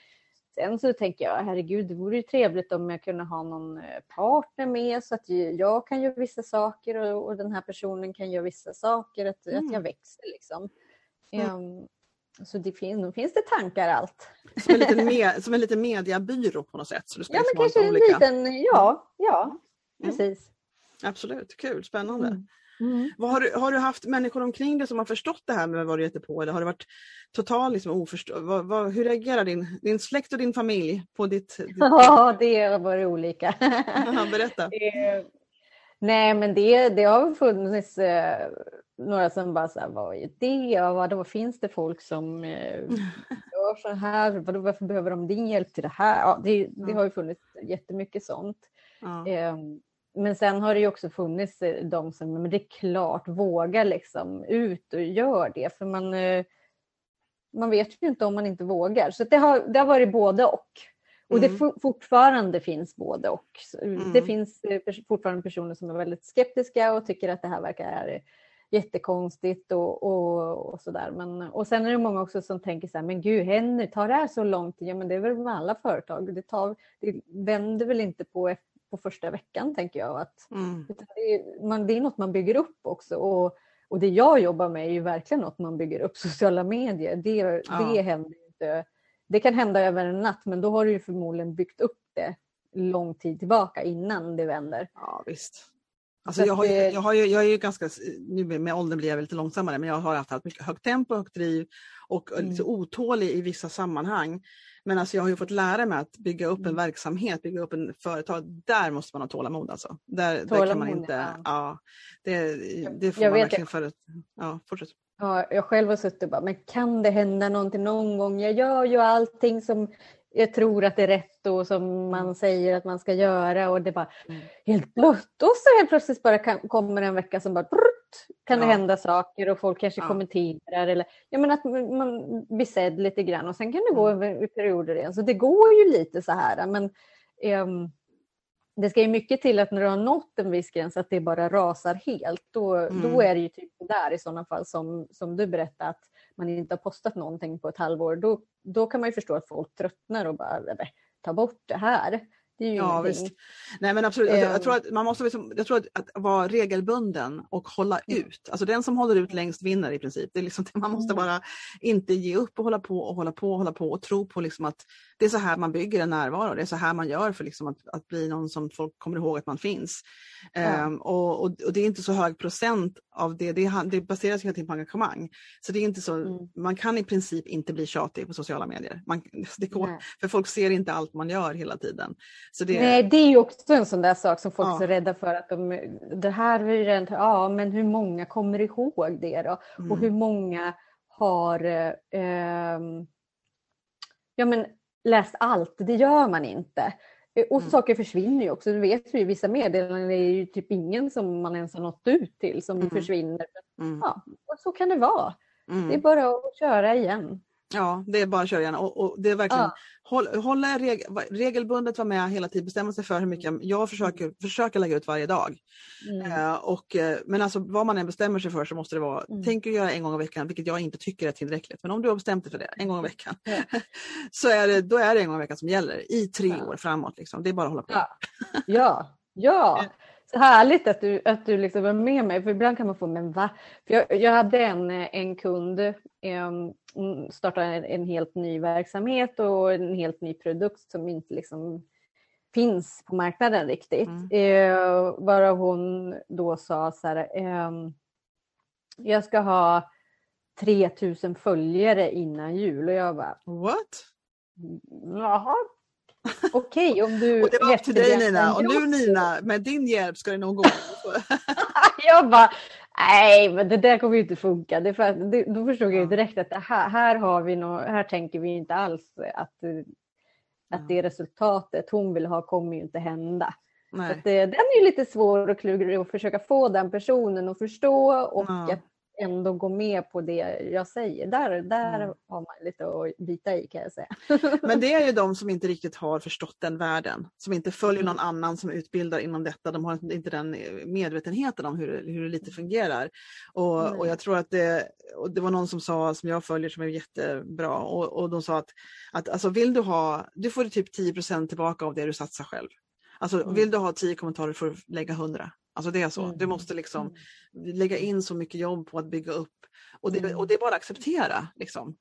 sen så tänker jag, herregud, det vore ju trevligt om jag kunde ha någon eh, partner med så att jag kan göra vissa saker och, och den här personen kan göra vissa saker, att, mm. att jag växer liksom. Mm. Så det finns, då finns det tankar allt. Som en liten, med, som en liten mediabyrå på något sätt? Så ja, men liksom kanske en olika... liten, ja, ja mm. precis. Absolut, kul, spännande. Mm. Mm. Har, du, har du haft människor omkring dig som har förstått det här med vad du heter på eller har det varit totalt liksom oförstå vad, vad, Hur reagerar din, din släkt och din familj på ditt... ditt... Ja, det har varit olika. Berätta. Det, nej, men det, det har funnits eh, några som bara så här, vad är det? Vadå, finns det folk som eh, gör så här? Vadå, varför behöver de din hjälp till det här? Ja, det, det har ju funnits jättemycket sånt. Ja. Eh, men sen har det ju också funnits eh, de som, men det är klart, vågar liksom ut och gör det. För man, eh, man vet ju inte om man inte vågar. Så det har, det har varit både och. Och mm. det fortfarande finns både och. Mm. Det finns eh, fortfarande personer som är väldigt skeptiska och tycker att det här verkar jättekonstigt och, och, och sådär. och sen är det många också som tänker så här, men gud Henry, tar det här så lång tid? Ja men det är väl med alla företag. Det, tar, det vänder väl inte på, på första veckan tänker jag. Att, mm. det, är, man, det är något man bygger upp också. Och, och det jag jobbar med är ju verkligen något man bygger upp, sociala medier. Det, ja. det händer inte. Det kan hända över en natt men då har du ju förmodligen byggt upp det lång tid tillbaka innan det vänder. Ja visst. Alltså jag, har ju, jag, har ju, jag är ju ganska, nu med åldern blir jag lite långsammare, men jag har haft mycket högt tempo, högt driv och mm. lite otålig i vissa sammanhang. Men alltså jag har ju fått lära mig att bygga upp en mm. verksamhet, bygga upp en företag. Där måste man ha tålamod alltså. Där, tålamod, där kan man inte, ja. ja det, det får jag man verkligen för Ja, fortsätt. Ja, jag själv har suttit och bara, men kan det hända någonting någon gång? Jag gör ju allting som jag tror att det är rätt och som man säger att man ska göra och det bara mm. helt blött och så helt plötsligt bara kan, kommer en vecka som bara brrrt, kan ja. det hända saker och folk kanske ja. kommenterar eller ja, men att man blir sedd lite grann och sen kan det gå mm. över perioder igen. Så det går ju lite så här men um, det ska ju mycket till att när du har nått en viss gräns att det bara rasar helt. Då, mm. då är det ju typ där i sådana fall som, som du berättade att man inte har postat någonting på ett halvår. Då, då kan man ju förstå att folk tröttnar och bara ta bort det här. Det är ju ja, visst. Nej men absolut, jag, jag, tror ehm. att man måste liksom, jag tror att, att vara regelbunden och hålla mm. ut. Alltså den som håller ut längst vinner i princip. Det är liksom, man måste mm. bara inte ge upp och hålla på och hålla på och hålla på och tro på liksom att det är så här man bygger en närvaro. Det är så här man gör för liksom att, att bli någon som folk kommer ihåg att man finns. Ja. Um, och, och, och, det är inte så hög procent av det. Det, det baseras hela tiden på engagemang. Så det är inte så, mm. man kan i princip inte bli tjatig på sociala medier. Man, det går, för folk ser inte allt man gör hela tiden. Det... Nej, det är ju också en sån där sak som folk ja. är så rädda för. att de, Det här är ju ja men hur många kommer ihåg det då? Mm. Och hur många har eh, ja, men läst allt? Det gör man inte. Eh, och mm. saker försvinner ju också. Du vet ju, vissa meddelanden är ju typ ingen som man ens har nått ut till som mm. försvinner. Mm. Ja, och så kan det vara. Det är mm. bara att köra igen. Ja, det är bara att köra igen. Och, och det är verkligen ja. håll, hålla reg, regelbundet vara med hela tiden, bestämma sig för hur mycket jag försöker, försöker lägga ut varje dag. Mm. Uh, och, uh, men alltså vad man än bestämmer sig för så måste det vara, mm. tänk att göra en gång i veckan, vilket jag inte tycker är tillräckligt. Men om du har bestämt dig för det, en gång i veckan, mm. så är det, då är det en gång i veckan som gäller i tre ja. år framåt. Liksom. Det är bara att hålla på. Ja, ja. Så härligt att du, att du liksom var med mig, för ibland kan man få, men va? För jag, jag hade en, en kund, um, startade en, en, helt ny verksamhet och en helt ny produkt som inte liksom finns på marknaden riktigt. Mm. Uh, varav hon då sa så här, um, jag ska ha 3000 följare innan jul och jag bara What? Jaha, Okej, okay, om du... Och det var till dig Nina. Och nu Nina, med din hjälp ska det nog gå. jag bara, nej men det där kommer ju inte funka. Det för, det, då förstod jag direkt att här, här, har vi no, här tänker vi inte alls att, att det resultatet hon vill ha kommer ju inte hända. Nej. det, den är ju lite svår och klurig att försöka få den personen att förstå och ja. att ändå gå med på det jag säger. Där, där mm. har man lite att bita i kan jag säga. Men det är ju de som inte riktigt har förstått den världen. Som inte följer någon mm. annan som utbildar inom detta. De har inte den medvetenheten om hur, hur det lite fungerar. Och, mm. och jag tror att det, det var någon som sa, som jag följer, som är jättebra. Och, och de sa att, att alltså vill du ha, du får typ 10% tillbaka av det du satsar själv. Alltså mm. vill du ha 10 kommentarer får du lägga 100. Alltså det är så. Mm. Du måste liksom mm. lägga in så mycket jobb på att bygga upp och det, och det är bara att acceptera. Liksom.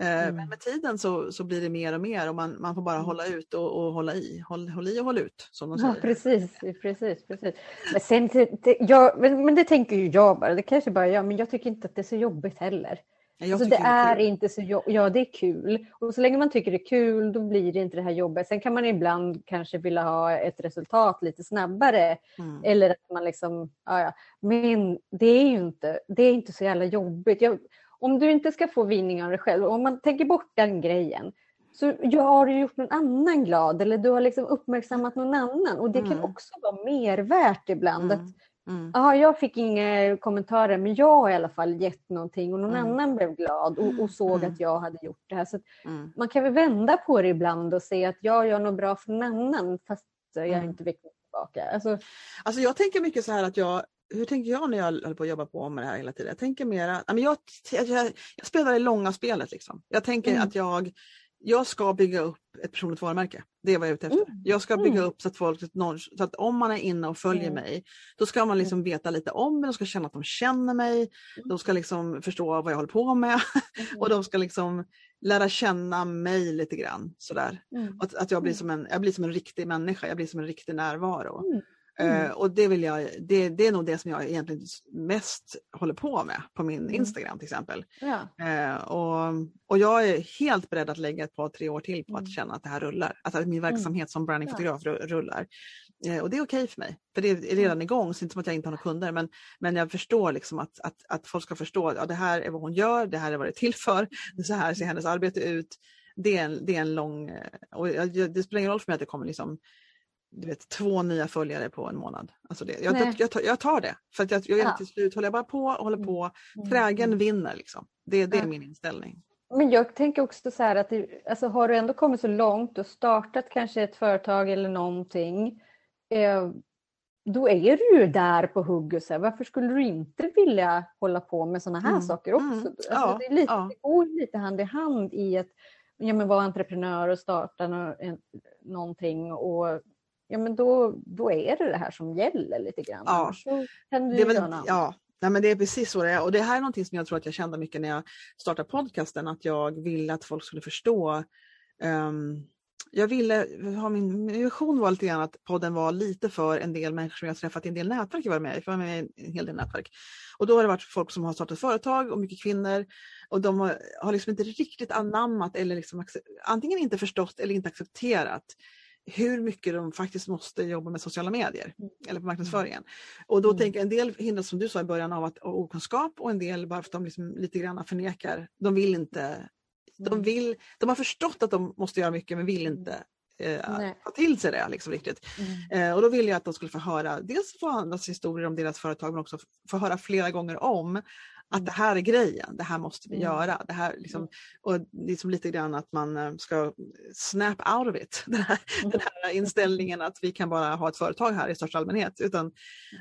Eh, mm. Men med tiden så, så blir det mer och mer och man, man får bara mm. hålla ut och, och hålla i. Håll, håll i och håll ut som de säger. Ja, precis, precis, precis. Men, sen, det, jag, men, men det tänker ju jag bara, det kanske bara jag, men jag tycker inte att det är så jobbigt heller. Alltså det, är, det är inte så jobbigt. Ja, det är kul. Och så länge man tycker det är kul, då blir det inte det här jobbet. Sen kan man ibland kanske vilja ha ett resultat lite snabbare. Mm. Eller att man liksom, ja, ja. Men det är ju inte, det är inte så jävla jobbigt. Jag, om du inte ska få vinning av dig själv, om man tänker bort den grejen, så jag har du gjort någon annan glad eller du har liksom uppmärksammat någon annan. Och det mm. kan också vara mervärt ibland. Mm. Mm. Ja, jag fick inga kommentarer men jag har i alla fall gett någonting och någon mm. annan blev glad och, och såg mm. att jag hade gjort det här. Så mm. Man kan väl vända på det ibland och se att jag gör något bra för någon annan fast jag mm. inte fick något tillbaka. Alltså, alltså jag tänker mycket så här att jag hur tänker jag när jag håller på att jobba på med det här hela tiden? Jag tänker mera, jag, jag, jag spelar det långa spelet. Liksom. Jag tänker mm. att jag jag ska bygga upp ett personligt varumärke. Det är vad jag är ute efter. Mm. Jag ska bygga mm. upp så att folk, så att om man är inne och följer mm. mig, då ska man liksom veta lite om mig, de ska känna att de känner mig, de ska liksom förstå vad jag håller på med och de ska liksom lära känna mig lite grann. Sådär. Att, att jag, blir som en, jag blir som en riktig människa, jag blir som en riktig närvaro. Mm. Uh, och det, vill jag, det, det är nog det som jag egentligen mest håller på med på min mm. Instagram till exempel. Ja. Uh, och, och jag är helt beredd att lägga ett par tre år till på att mm. känna att det här rullar. Att min mm. verksamhet som brandingfotograf ja. rullar. Uh, och det är okej okay för mig, för det är redan igång, så inte som att jag inte har några kunder. Men, men jag förstår liksom att, att, att folk ska förstå att ja, det här är vad hon gör, det här är vad det är till för, så här ser hennes arbete ut. Det är en, det är en lång... Och det spelar ingen roll för mig att det kommer liksom du vet, två nya följare på en månad. Alltså det, jag, jag, jag, tar, jag, tar det, för att jag, jag ja. till slut håller jag bara på och håller mm. på. Mm. Trägen mm. vinner. Liksom. Det, det är min inställning. Men jag tänker också så här att det, alltså har du ändå kommit så långt och startat kanske ett företag eller någonting. Eh, då är du ju där på hugget. Så här, varför skulle du inte vilja hålla på med sådana här mm. saker också? Mm. Alltså, ja, det, lite, ja. det går lite hand i hand i att ja, men vara entreprenör och starta no, någonting och ja men då, då är det det här som gäller lite grann. Ja, så kan du det väl, ja. Nej, men det är precis så det är och det här är någonting som jag tror att jag kände mycket när jag startade podcasten att jag ville att folk skulle förstå um, jag ville ha min, min vision var lite grann att podden var lite för en del människor som jag träffat i en del nätverk jag var med. Jag var med i en hel del nätverk. Och då har det varit folk som har startat företag och mycket kvinnor och de har, har liksom inte riktigt anammat eller liksom antingen inte förstått eller inte accepterat hur mycket de faktiskt måste jobba med sociala medier mm. eller på marknadsföringen. Och då mm. tänker jag en del hindras som du sa i början av att av okunskap och en del bara för att de liksom lite grann förnekar. De vill inte, de, mm. vill, de har förstått att de måste göra mycket men vill mm. inte eh, ta till sig det liksom riktigt. Mm. Eh, och då ville jag att de skulle få höra, dels få andras historier om deras företag men också få höra flera gånger om att det här är grejen, det här måste vi mm. göra. Det här liksom, mm. och liksom lite grann att man eh, ska snap out of it. Den här, mm. den här inställningen att vi kan bara ha ett företag här i största allmänhet. Utan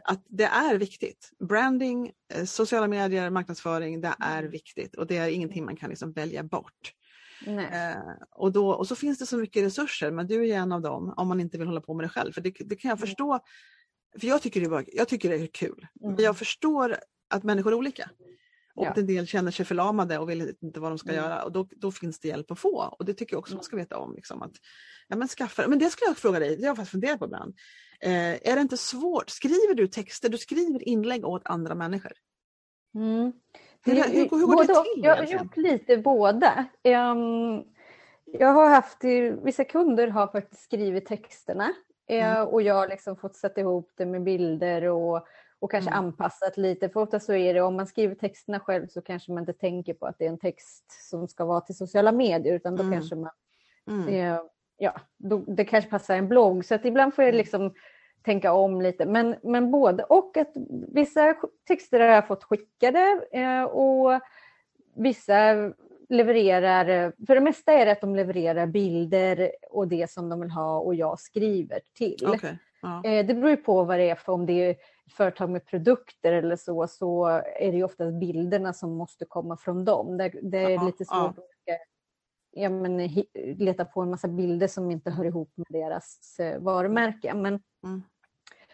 att det är viktigt. Branding, eh, sociala medier, marknadsföring, det är mm. viktigt och det är ingenting man kan liksom välja bort. Eh, och, då, och så finns det så mycket resurser, men du är en av dem om man inte vill hålla på med det själv. För det, det kan jag förstå. För jag tycker det jag tycker det är kul. Mm. Men jag förstår att människor är olika. Och ja. en del känner sig förlamade och vill inte vad de ska mm. göra och då, då, finns det hjälp att få. Och det tycker jag också man ska veta om. Liksom, att, ja, men, skaffa, men det skulle jag fråga dig, det har jag faktiskt funderat på ibland. Eh, är det inte svårt, skriver du texter, du skriver inlägg åt andra människor? Mm. Hur, hur, hur, hur går det till? Jag har gjort lite båda. Um, jag har haft, vissa kunder har faktiskt skrivit texterna eh, mm. och jag har liksom fått sätta ihop det med bilder och och kanske mm. anpassat lite. För ofta så är det om man skriver texterna själv så kanske man inte tänker på att det är en text som ska vara till sociala medier utan då mm. kanske man mm. eh, ja, då, det kanske passar en blogg. Så att ibland får jag mm. liksom tänka om lite. Men, men både och att vissa texter har jag fått skickade eh, och vissa levererar, för det mesta är det att de levererar bilder och det som de vill ha och jag skriver till. Okay. Ja. Eh, det beror ju på vad det är för, om det är företag med produkter eller så, så är det ju oftast bilderna som måste komma från dem. Det, det är lite svårt att ja, men, leta på en massa bilder som inte hör ihop med deras eh, varumärke. Men, mm.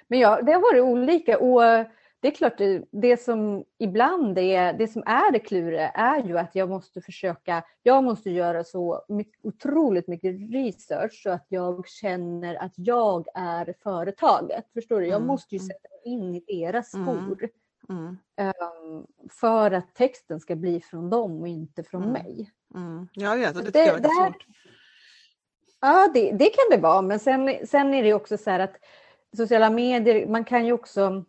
men ja, det har varit olika. Och det är klart, det, det som ibland är det som är det kluriga är ju att jag måste försöka, jag måste göra så mycket, otroligt mycket research så att jag känner att jag är företaget. Förstår du? Jag mm. måste ju mm. sätta in i deras mm. skor. Mm. Um, för att texten ska bli från dem och inte från mm. mig. Jag vet, och det tycker det, jag är svårt. Ja, det, det, kan det vara, men sen, sen är det också så här att sociala medier, man kan ju också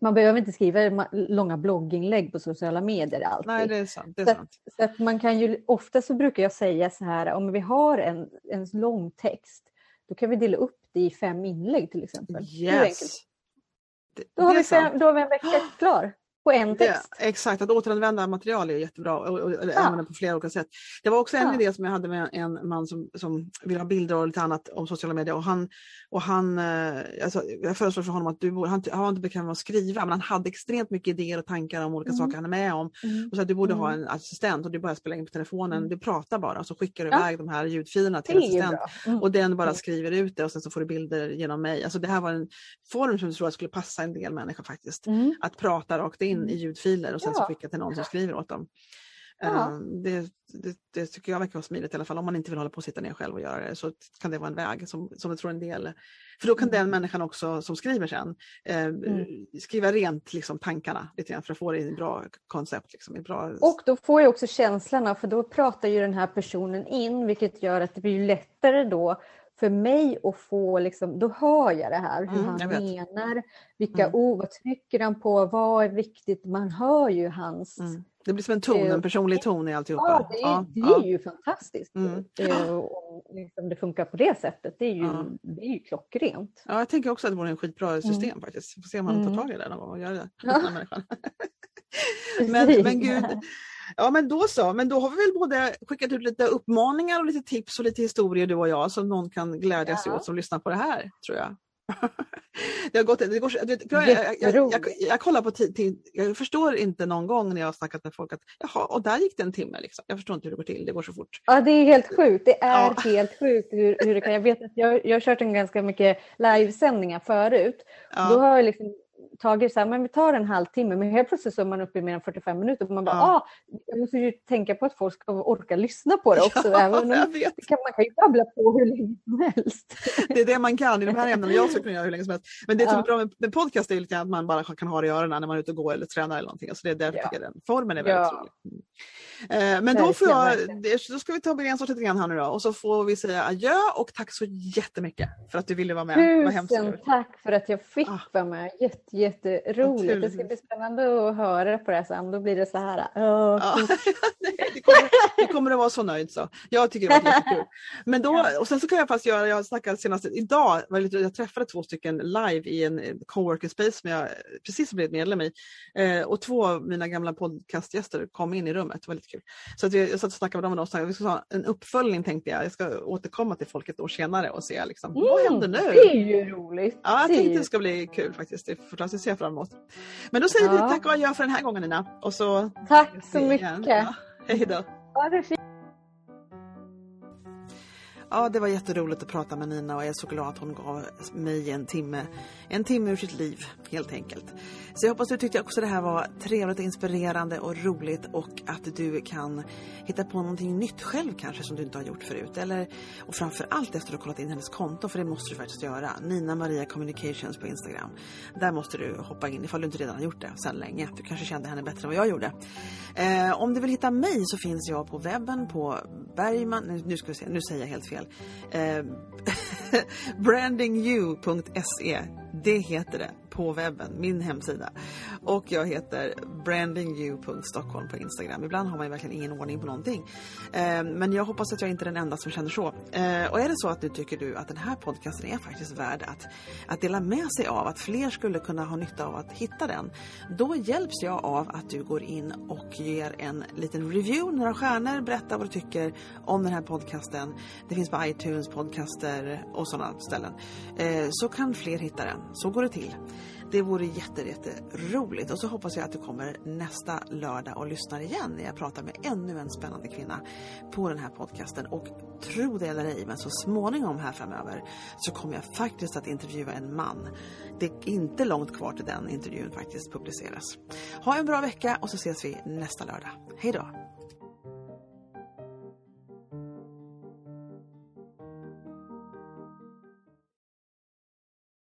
man behöver inte skriva långa blogginlägg på sociala medier alltid. Nej, det är sant. Det är så, sant. Att, så att man kan ju, ofta så brukar jag säga så här, om vi har en, en lång text, då kan vi dela upp det i fem inlägg till exempel. Yes. Då har, vi fem, då har vi en vecka klar på en text. Det, exakt, att återanvända material är jättebra och, och, och ja. använda på flera olika sätt. Det var också en ja. idé som jag hade med en man som, som vill ha bilder och lite annat om sociala medier och han, och han eh, alltså, jag föreslår för honom att du han, han var inte bekväm med att skriva men han hade extremt mycket idéer och tankar om olika mm. saker han är med om. Mm. Och så att du borde mm. ha en assistent och du bara spelar in på telefonen, mm. du pratar bara och så skickar du ja. iväg de här ljudfilerna till assistent mm. och den bara mm. skriver ut det och sen så får du bilder genom mig. Alltså det här var en form som jag tror skulle passa en del människor faktiskt. Att prata rakt in i ljudfiler och sen ja. så skicka till någon som skriver åt dem. Ja. Ehm, det, det, det, tycker jag verkar vara smidigt i alla fall. Om man inte vill hålla på och sitta ner själv och göra det så kan det vara en väg som, som jag tror en del för då kan mm. den människan också som skriver sen eh, mm. skriva rent liksom, tankarna lite grann för att få det i ett bra koncept. Liksom, i bra... Och då får jag också känslorna för då pratar ju den här personen in vilket gör att det blir lättare då för mig att få, liksom, då hör jag det här, hur mm, han menar, vilka mm. ord, vad trycker han på, vad är viktigt, man hör ju hans mm. Det blir som en ton, en eh, personlig ton i alltihopa. Ja, det, ja, det ja. är ju fantastiskt. Mm. Det, om liksom det funkar på det sättet, det är ju, ja. det är ju klockrent. Ja, jag tänker också att det vore en skitbra system mm. faktiskt. Får se om mm. tar tag i det någon gång och gör det. Ja. men, men gud, Ja men då så, men då har vi väl både skickat ut lite uppmaningar och lite tips och lite historier du och jag som någon kan glädjas ja. åt som lyssnar på det här tror jag. det har gått, det går, jag, jag, jag, jag, kollar på tid, jag förstår inte någon gång när jag har snackat med folk att jaha, och där gick det en timme. Liksom. Jag förstår inte hur det går till, det går så fort. Ja, det är helt sjukt. Det är ja. helt sjukt hur, hur det kan. Jag vet att jag, jag har kört en ganska mycket livesändningar förut. Ja. Då har jag liksom så här, men vi tar en halvtimme, men helt plötsligt så är man uppe i mer än 45 minuter. Och man bara, ja. ah, jag måste ju tänka på att folk ska orka lyssna på det också. Ja, även om kan, man kan ju babbla på hur länge som helst. Det är det man kan i de här ämnena. Jag skulle kunna göra hur länge som helst. Men det som är bra med, med podcast är lite att man bara kan ha det i öronen när man är ute och går eller tränar eller någonting. Så det är därför ja. den formen är väldigt rolig. Mm. Eh, men då, får jag, då ska vi ta begränsa oss lite grann här nu då och så får vi säga adjö och tack så jättemycket för att du ville vara med. Tusen tack för att jag fick ah. vara med. Jätte, jätte roligt. Det ska bli spännande att höra på det sen. Då blir det så här. Oh, ja. det, kommer, det kommer att vara så nöjd så. Jag tycker det var jättekul. Men då, och sen så kan jag faktiskt göra, jag snackade senast idag, jag träffade två stycken live i en coworker space som jag precis blivit medlem i. Eh, och två av mina gamla podcastgäster kom in i rummet, det var lite kul. Så att jag, jag satt och snackade med dem och vi ska ha en uppföljning tänkte jag. Jag ska återkomma till folk ett år senare och se liksom, mm, vad händer nu? Det är ju roligt. Ja, jag tänkte det ska bli kul faktiskt. Det får jag se fram emot. Men då säger ja. vi tack och adjö för den här gången Nina. Och så tack så mycket. Ja, hej då. Ha det fint. Ja, det var jätteroligt att prata med Nina och jag är så glad att hon gav mig en timme, en timme ur sitt liv helt enkelt. Så jag hoppas du tyckte också det här var trevligt, inspirerande och roligt och att du kan hitta på någonting nytt själv kanske som du inte har gjort förut. Eller, och framför allt efter att ha kollat in hennes konto, för det måste du faktiskt göra. Nina Maria Communications på Instagram. Där måste du hoppa in ifall du inte redan har gjort det sedan länge. Du kanske kände henne bättre än vad jag gjorde. Eh, om du vill hitta mig så finns jag på webben på Bergman, nu ska vi se, nu säger jag helt fel. Eh, brandingyou.se, det heter det på webben, min hemsida. Och jag heter brandingyou.stockholm på Instagram. Ibland har man ju verkligen ingen ordning på någonting. Ehm, men jag hoppas att jag inte är den enda som känner så. Ehm, och är det så att du tycker du att den här podcasten är faktiskt värd att, att dela med sig av, att fler skulle kunna ha nytta av att hitta den. Då hjälps jag av att du går in och ger en liten review, några stjärnor, berättar vad du tycker om den här podcasten. Det finns på iTunes, podcaster och sådana ställen. Ehm, så kan fler hitta den. Så går det till. Det vore jätte, jätte roligt och så hoppas jag att du kommer nästa lördag och lyssnar igen när jag pratar med ännu en spännande kvinna på den här podcasten. Och tro det eller ej, men så småningom här framöver så kommer jag faktiskt att intervjua en man. Det är inte långt kvar till den intervjun faktiskt publiceras. Ha en bra vecka och så ses vi nästa lördag. Hej då!